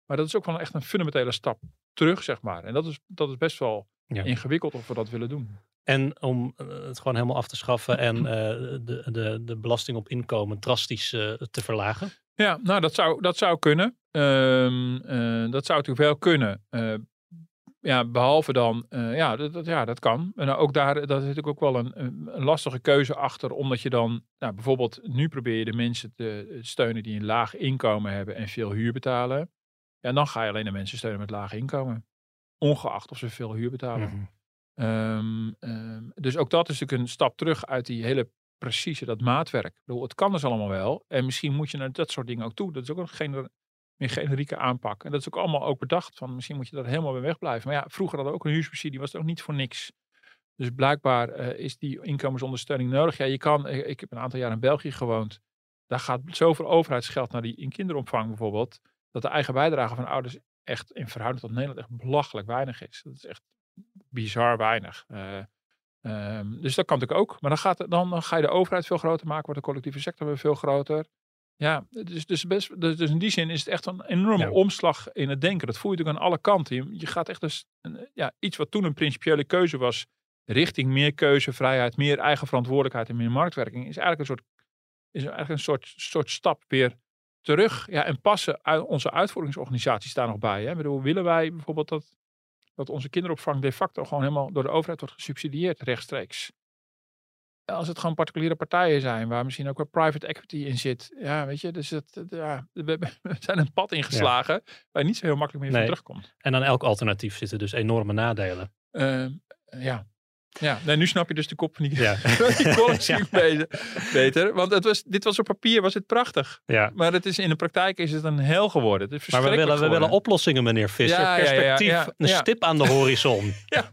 Maar dat is ook wel echt een fundamentele stap terug, zeg maar. En dat is, dat is best wel Ja. ingewikkeld of we dat willen doen. En om eh, het gewoon helemaal af te schaffen en eh, de, de, de belasting op inkomen drastisch eh, te verlagen. Ja, nou dat zou, dat zou kunnen. Ehm, eh, dat zou natuurlijk wel kunnen. Eh, ja, behalve dan, eh, ja, dat, dat- ja, dat kan. En ook daar, dat is natuurlijk ook wel een, een lastige keuze achter. Omdat je dan, nou, bijvoorbeeld, nu probeer je de mensen te steunen die een laag inkomen hebben en veel huur betalen. Ja, en dan ga je alleen de mensen steunen met laag inkomen. Ongeacht of ze veel huur betalen. Mhm. Ehm, ehm, dus ook dat is natuurlijk een stap terug uit die hele precieze, dat maatwerk. Ik het kan dus allemaal wel. En misschien moet je naar dat soort dingen ook toe. Dat is ook een generieke aanpak. En dat is ook allemaal ook bedacht. Van misschien moet je daar helemaal bij wegblijven. Maar ja, vroeger hadden we ook een huursubsidie. Was het ook niet voor niks. Dus blijkbaar eh, is die inkomensondersteuning nodig. Ja, je kan, eh, ik heb een aantal jaar in België gewoond. Daar gaat zoveel overheidsgeld naar die in kinderopvang bijvoorbeeld. Dat de eigen bijdrage van ouders echt in verhouding tot Nederland echt belachelijk weinig is. Dat is echt bizar weinig. Eh, ehm, dus dat kan natuurlijk ook. Maar dan, gaat, het- dan, ga je de overheid veel groter maken, wordt de collectieve sector weer veel groter. ja, dus, dus, best, dus, dus in die zin is het echt een enorme Ja. omslag in het denken. Dat voel je natuurlijk aan alle kanten. Je, je gaat echt dus, een- ja, iets wat toen een principiële keuze was, richting meer keuzevrijheid, meer eigen verantwoordelijkheid en meer marktwerking, is eigenlijk een soort, is eigenlijk een soort, soort stap weer terug. Ja, en passen onze uitvoeringsorganisaties daar nog bij. Hè? Ik bedoel, willen wij bijvoorbeeld dat, dat onze kinderopvang de facto gewoon helemaal door de overheid wordt gesubsidieerd rechtstreeks? als het gewoon particuliere partijen zijn, waar misschien ook wel private equity in zit. Ja, weet je, dus dat, ja, we, zijn een pad ingeslagen waar niet zo heel makkelijk meer Nee. van terugkomt. En aan elk alternatief zitten dus enorme nadelen. Ehm, ja. Ja, nee, nu snap je dus de kop van die, Ja. van die beter, beter. Want het was, dit was op papier was het prachtig. Ja. Maar het is, in de praktijk is het een hel geworden. Het is Maar we willen, we willen oplossingen, meneer Visser. Ja, ja, ja, Perspectief, ja, een ja. stip aan de horizon.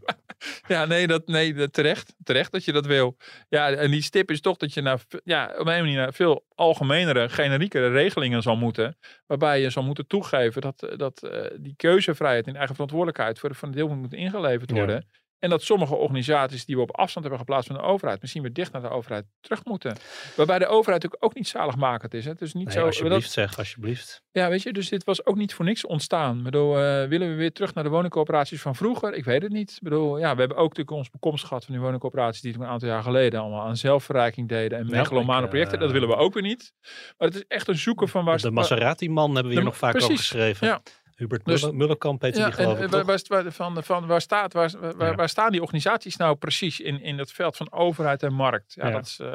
Ja, nee, dat, nee terecht. Terecht dat je dat wil. Ja, en die stip is toch dat je naar, ja, op een manier naar veel algemenere, generiekere regelingen zal moeten. Waarbij je zal moeten toegeven dat, dat eh, die keuzevrijheid en eigen verantwoordelijkheid voor, voor een deel moet ingeleverd Ja. En dat sommige organisaties die we op afstand hebben geplaatst van de overheid, misschien weer dicht naar de overheid terug moeten. Waarbij de overheid natuurlijk ook niet zaligmakend is. Hè. Het is niet Nee, zo. alsjeblieft dat- zeg, alsjeblieft. ja, weet je, dus dit was ook niet voor niks ontstaan. Ik bedoel, eh, willen we weer terug naar de woningcoöperaties van vroeger? Ik weet het niet. Ik bedoel, ja, we hebben ook natuurlijk ons bekomst gehad van die woningcoöperaties die toen een aantal jaar geleden allemaal aan zelfverrijking deden en Ja, megalomane projecten. Dat eh, willen we ook weer niet. Maar het is echt een zoeken van waar... De Maserati-man hebben we hier nog vaak over precies, geschreven. ja. Hubert Dus- Mullerkamp heette Ja, die geloof en ik, waar, van, van, waar, staat, waar, waar, Ja. waar staan die organisaties nou precies in, in het veld van overheid en markt? Ja, Ja. dat is... eh,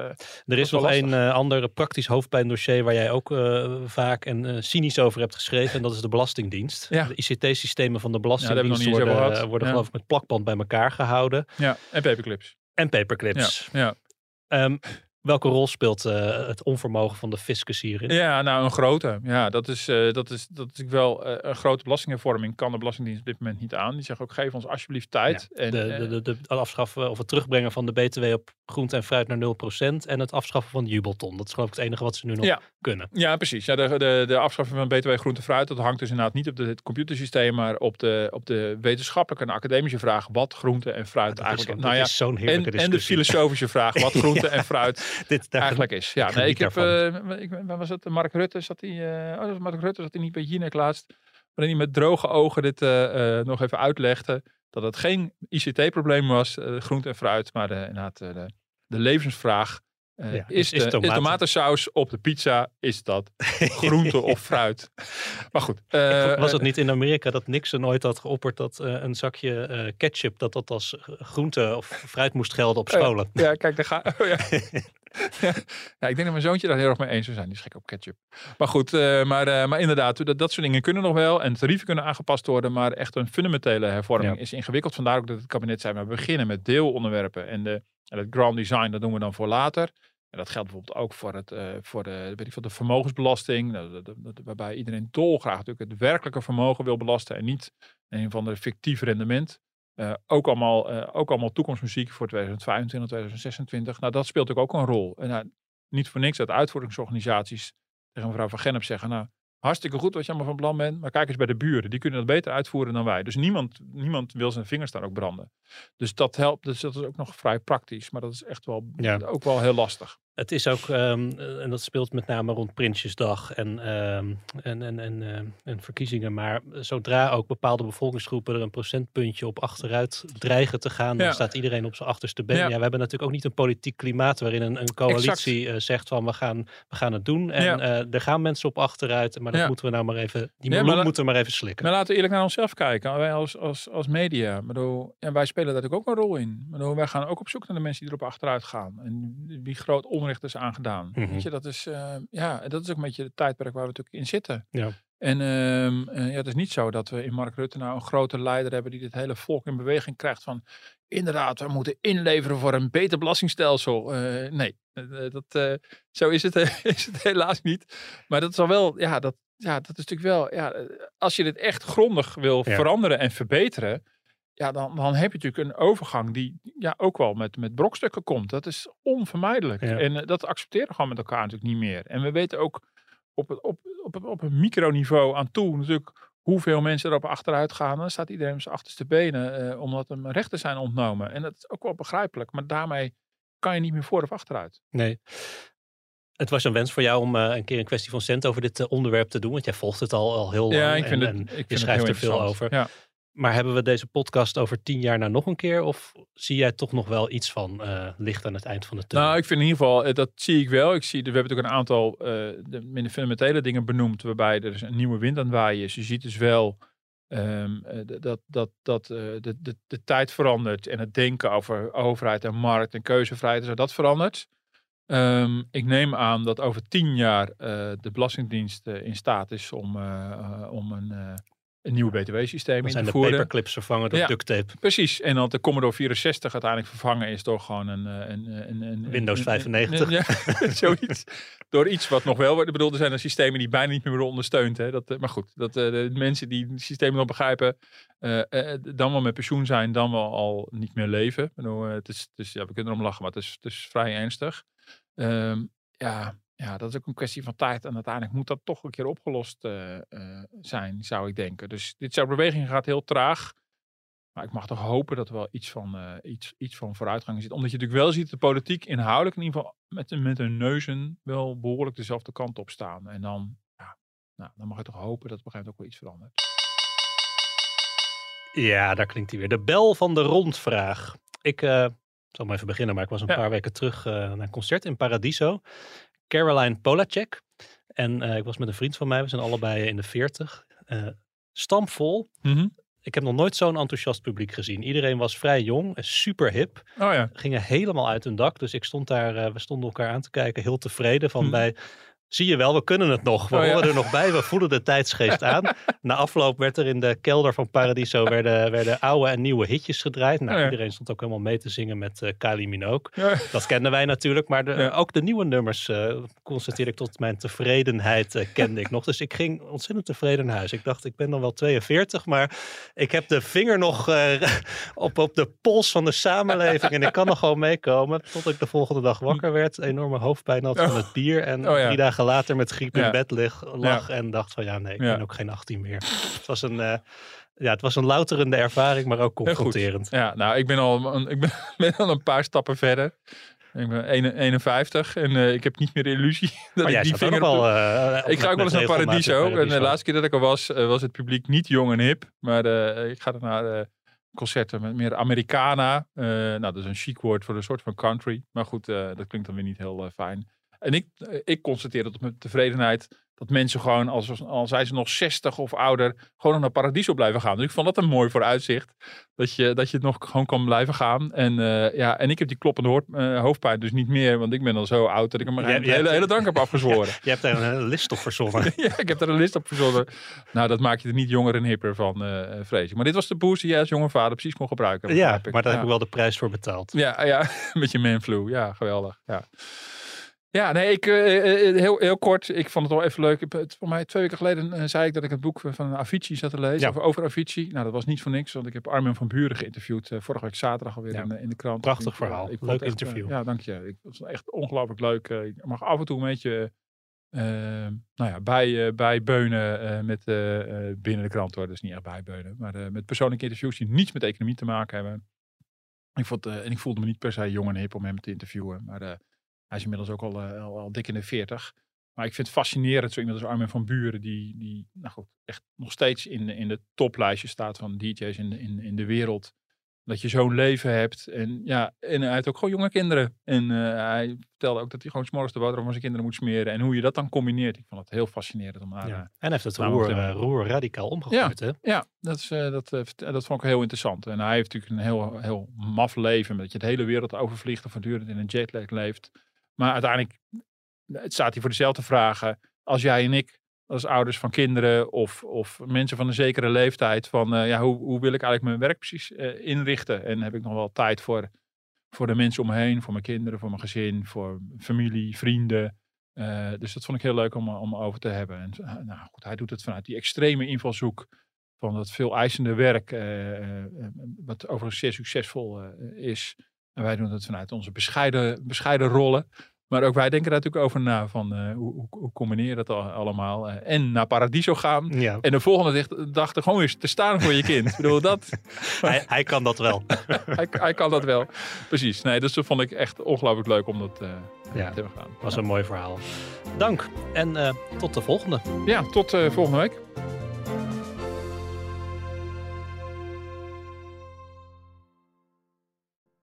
Er is nog een eh, ander praktisch hoofdpijndossier waar jij ook eh, vaak en cynisch over hebt geschreven. En dat is de Belastingdienst. Ja. De ICT-systemen van de Belastingdienst worden, worden geloof ik met plakband bij elkaar gehouden. ja, en paperclips. En paperclips. Ja, ja. Welke rol speelt eh, het onvermogen van de fiscus hierin? Ja, nou een grote. Ja, dat is, eh, dat is, dat is wel eh, een grote belastinghervorming. Kan de Belastingdienst op dit moment niet aan. Die zeggen ook, geef ons alsjeblieft tijd. en, de, de, de, de, het afschaffen of het terugbrengen van de BTW op groente en fruit naar 0% en het afschaffen van de jubelton. Dat is geloof ik het enige wat ze nu nog Ja. kunnen. Ja, precies. Ja, de, de, de afschaffing van BTW groente fruit, dat hangt dus inderdaad niet op het computersysteem, maar op de, op de wetenschappelijke en academische vraag wat groente en fruit Dat is, eigenlijk dat nou ja, is zo'n en, heerlijke en de discussie. filosofische vraag wat groente en fruit Dit, daar eigenlijk is. Ja, ik nee, ik heb, eh, ik, waar was het? Mark Rutte zat hij, eh, oh, dat was Mark Rutte zat hij niet bij Jinek laatst, waarin hij met droge ogen dit eh, nog even uitlegde dat het geen ICT-probleem was, groente en fruit, maar de, inderdaad de, de levensvraag. Ja, is, is- de, is tomatensaus op de pizza, is dat groente of fruit? Maar goed. was het niet in Amerika dat Nixon ooit had geopperd dat een zakje ketchup dat dat als groente of fruit moest gelden op Oh scholen? Ja, kijk, daar ga oh, ja. ja. Ik denk dat mijn zoontje daar heel erg mee eens zou zijn. Die is gek op ketchup. Maar goed, eh, maar, eh, maar inderdaad, dat, dat soort dingen kunnen nog wel. En tarieven kunnen aangepast worden. Maar echt een fundamentele hervorming Ja. is ingewikkeld. Vandaar ook dat het kabinet zei, we beginnen met deelonderwerpen. En, de, en het grand design, dat doen we dan voor later. En dat geldt bijvoorbeeld ook voor, het, eh, voor de, weet ik veel, de vermogensbelasting. Nou, dat- dat- dat- waarbij iedereen dolgraag natuurlijk het werkelijke vermogen wil belasten. En niet een van de fictief rendement. Eh, ook, allemaal, eh, ook allemaal toekomstmuziek voor 2025, 2026. Nou, dat speelt ook een rol. En nou, niet voor niks dat uitvoeringsorganisaties tegen mevrouw Van Gennep zeggen... Nou, hartstikke goed wat je allemaal van plan bent, maar kijk eens bij de buren. Die kunnen dat beter uitvoeren dan wij. Dus niemand, niemand wil zijn vingers daar ook branden. Dus dat helpt. Dus dat is ook nog vrij praktisch. Maar dat is echt wel, Ja. ook wel heel lastig. Het is ook, ehm, eh, en dat speelt met name rond Prinsjesdag en, ehm, en, en, en, eh, en verkiezingen. Maar zodra ook bepaalde bevolkingsgroepen er een procentpuntje op achteruit dreigen te gaan, Ja. dan staat iedereen op zijn achterste been. Ja. Ja. we hebben natuurlijk ook niet een politiek klimaat waarin een, een coalitie eh, zegt van we gaan, we gaan het doen. En Ja. er gaan mensen op achteruit, maar dat moeten we nou maar even, die maar moeten we maar even slikken. Maar laten we eerlijk naar onszelf kijken. Wij als, als, als media. Bedoel, en wij spelen daar natuurlijk ook een rol in. Bedoel, wij gaan ook op zoek naar de mensen die erop achteruit gaan. En wie groot onrecht is aangedaan. Mhm. Weet je, dat is, eh, ja, dat is ook een beetje het tijdperk waar we natuurlijk in zitten. Ja. En ehm, eh, ja, het is niet zo dat we in Mark Rutte nou een grote leider hebben die dit hele volk in beweging krijgt van inderdaad, we moeten inleveren voor een beter belastingstelsel. Eh, nee, dat, zo is het, is het helaas niet. Maar dat is al wel, ja, dat, ja, dat is natuurlijk wel, ja, als je dit echt grondig wil Ja. veranderen en verbeteren, ja, dan, dan heb je natuurlijk een overgang die ja, ook wel met, met brokstukken komt. Dat is onvermijdelijk. Ja. En eh, dat accepteren we gewoon met elkaar natuurlijk niet meer. En we weten ook op, het, op, op, op, een microniveau aan toe natuurlijk hoeveel mensen erop achteruit gaan. Dan staat iedereen op zijn achterste benen, eh, omdat hem rechten zijn ontnomen. En dat is ook wel begrijpelijk. Maar daarmee kan je niet meer voor of achteruit. Nee. Het was een wens voor jou om uh, een keer een kwestie van cent over dit onderwerp te doen. Want jij volgt het al, al heel lang. Ja, ik vind en, het, en ik vind je het schrijft heel er veel over. Ja. Maar hebben we deze podcast over tien jaar nou nog een keer? Of zie jij toch nog wel iets van uh, licht aan het eind van de tunnel? Nou, ik vind in ieder geval, eh, dat zie ik wel. Ik zie, we hebben natuurlijk een aantal uh, de minder fundamentele dingen benoemd. Waarbij er dus een nieuwe wind aan het waaien is. Je ziet dus wel um, dat, dat, dat de, de, de tijd verandert. En het denken over overheid en markt en keuzevrijheid. Dus dat verandert. Um, ik neem aan dat over tien jaar de Belastingdienst in staat is om, om een een nieuw btw-systeem in zijn de paperclips vervangen door Ja. duct tape. Precies. En dat de Commodore 64 uiteindelijk vervangen is door gewoon een... eh, een, een, een Windows een- 95. een- ja, zoiets. Door iets wat nog wel wordt. Ik bedoel, er zijn er systemen die bijna niet meer worden ondersteund. Hè. Dat, eh, maar goed, dat eh, de mensen die het systeem nog begrijpen... eh, eh, dan wel met pensioen zijn, dan wel al niet meer leven. Ik bedoel, eh, het is, het is, ja, we kunnen erom lachen, maar het is, het is vrij ernstig. Ehm, ja, ja, dat is ook een kwestie van tijd. En uiteindelijk moet dat toch een keer opgelost eh, eh, zijn, zou ik denken. Dus dit soort beweging gaat heel traag. Maar ik mag toch hopen dat er wel iets van, eh, iets, iets van vooruitgang zit. Omdat je natuurlijk wel ziet, de politiek inhoudelijk in ieder geval met, met hun neuzen wel behoorlijk dezelfde kant op staan. En dan, ja, nou, dan mag je toch hopen dat op een gegeven moment ook wel iets verandert. Ja, daar klinkt hij weer. De bel van de rondvraag. Ik zal maar even beginnen, maar ik was een Ja. paar weken terug naar een concert in Paradiso. Caroline Polacek. En eh, ik was met een vriend van mij, we zijn allebei in de 40. eh stampvol. Mhm. Ik heb nog nooit zo'n enthousiast publiek gezien. Iedereen was vrij jong, en super hip. Oh ja. Gingen helemaal uit hun dak. Dus ik stond daar, eh, we stonden elkaar aan te kijken, heel tevreden. Van Hm. bij, zie je wel, we kunnen het nog. We Oh ja. horen er nog bij, we voelen de tijdsgeest aan. Na afloop werd er in de kelder van Paradiso werden, werden oude en nieuwe hitjes gedraaid. Nou, Oh ja. iedereen stond ook helemaal mee te zingen met eh Kylie Minogue. Ja. Dat kenden wij natuurlijk, maar de, Ja. ook de nieuwe nummers uh, constateerde ik tot mijn tevredenheid uh, kende ik nog. Dus ik ging ontzettend tevreden naar huis. Ik dacht, ik ben dan wel 42, maar ik heb de vinger nog uh, op, op de pols van de samenleving en ik kan nog gewoon meekomen. Tot ik de volgende dag wakker werd, enorme hoofdpijn had van het bier en Oh, drie dagen later met griep in bed lig, lag en dacht van ja, nee, ik ben ook geen 18 meer. Het was een... uh, ja, het was een louterende ervaring, maar ook confronterend. Ja, nou, ik ben al een, ik ben, ben al een paar stappen verder. Ik ben 51 en uh, ik heb niet meer de illusie dat Maar ik die vinger... al, uh, ik ga ook wel eens naar Paradiso. En de laatste keer dat ik er was, was het publiek niet jong en hip. Maar uh, ik ga er naar concerten met meer Americana. Nou, dat is een chic woord voor een soort van country. Maar goed, dat klinkt dan weer niet heel fijn. En ik, ik constateer dat met tevredenheid dat mensen gewoon, als, al zijn ze nog 60 of ouder, gewoon nog naar Paradiso blijven gaan. Dus ik vond dat een mooi vooruitzicht. Dat je, dat je het nog gewoon kan blijven gaan. En, uh, ja, en ik heb die kloppende hoort, uh, hoofdpijn dus niet meer. Want ik ben al zo oud dat ik hem de hele, hele, heb afgezworen. je hebt daar een list op verzonnen. ja, ik heb daar een list op verzonnen. Nou, dat maakt je er niet jonger en hipper van, uh, vrees ik. Maar dit was de boost die jij als jonge vader precies kon gebruiken. Ja, maar daar ja. heb ik wel de prijs voor betaald. Ja, ja met je manflu. Ja, geweldig. Ja. Ja, nee, ik, uh, heel, heel kort. Ik vond het wel even leuk. Voor mij twee weken geleden uh, zei ik dat ik het boek van Avicii zat te lezen. Ja. Over, over Avicii. Nou, dat was niet voor niks, want ik heb Armin van Buren geïnterviewd. Uh, vorige week zaterdag alweer ja. in, in, de krant. Prachtig verhaal. Ik leuk echt, interview. ja, dank je. Ik vond het echt ongelooflijk leuk. ik mag af en toe een beetje nou ja, bij, bijbeunen met, binnen de krant hoor. Dus niet echt bijbeunen. Maar met persoonlijke interviews die niets met economie te maken hebben. Ik vond, en ik voelde me niet per se jong en hip om hem te interviewen. Maar hij is inmiddels ook al, uh, al, al, dik in de 40. Maar ik vind het fascinerend, zo iemand als Armin van Buren, die, die nou goed, echt nog steeds in, in de toplijstje staat van DJ's in de, in, in de wereld. Dat je zo'n leven hebt. En ja, en hij heeft ook gewoon jonge kinderen. En uh, hij vertelde ook dat hij gewoon s'morgens de boterham van zijn kinderen moet smeren. En hoe je dat dan combineert. Ik vond het heel fascinerend om naar. Ja. En hij heeft het roer, uh, roer radicaal omgegooid, ja, hè? Ja, dat, is, uh, dat, dat vond ik heel interessant. En hij heeft natuurlijk een heel, heel maf leven. Dat je de hele wereld overvliegt en voortdurend in een jetlag leeft. Maar uiteindelijk het staat hij voor dezelfde vragen als jij en ik, als ouders van kinderen of, of mensen van een zekere leeftijd. Van uh, ja, hoe, hoe wil ik eigenlijk mijn werk precies uh, inrichten? En heb ik nog wel tijd voor, voor de mensen om me heen, voor mijn kinderen, voor mijn gezin, voor familie, vrienden. Dus dat vond ik heel leuk om, om over te hebben. En nou goed, hij doet het vanuit die extreme invalshoek van dat veel eisende werk, wat overigens zeer succesvol is. En wij doen het vanuit onze bescheiden, bescheiden rollen. Maar ook wij denken daar natuurlijk over na. Van, eh, hoe, hoe, combineer je dat al- allemaal? Eh, en naar Paradiso gaan. Ja. En de volgende dag- er gewoon eens te staan voor je kind. Ik bedoel, dat, hij, hij kan dat wel. hij, hij kan dat wel. Precies. Nee, dus dat vond ik echt ongelooflijk leuk om dat eh, Ja. te hebben gedaan. was een mooi verhaal. Dank en eh, tot de volgende. Ja, tot eh, volgende week.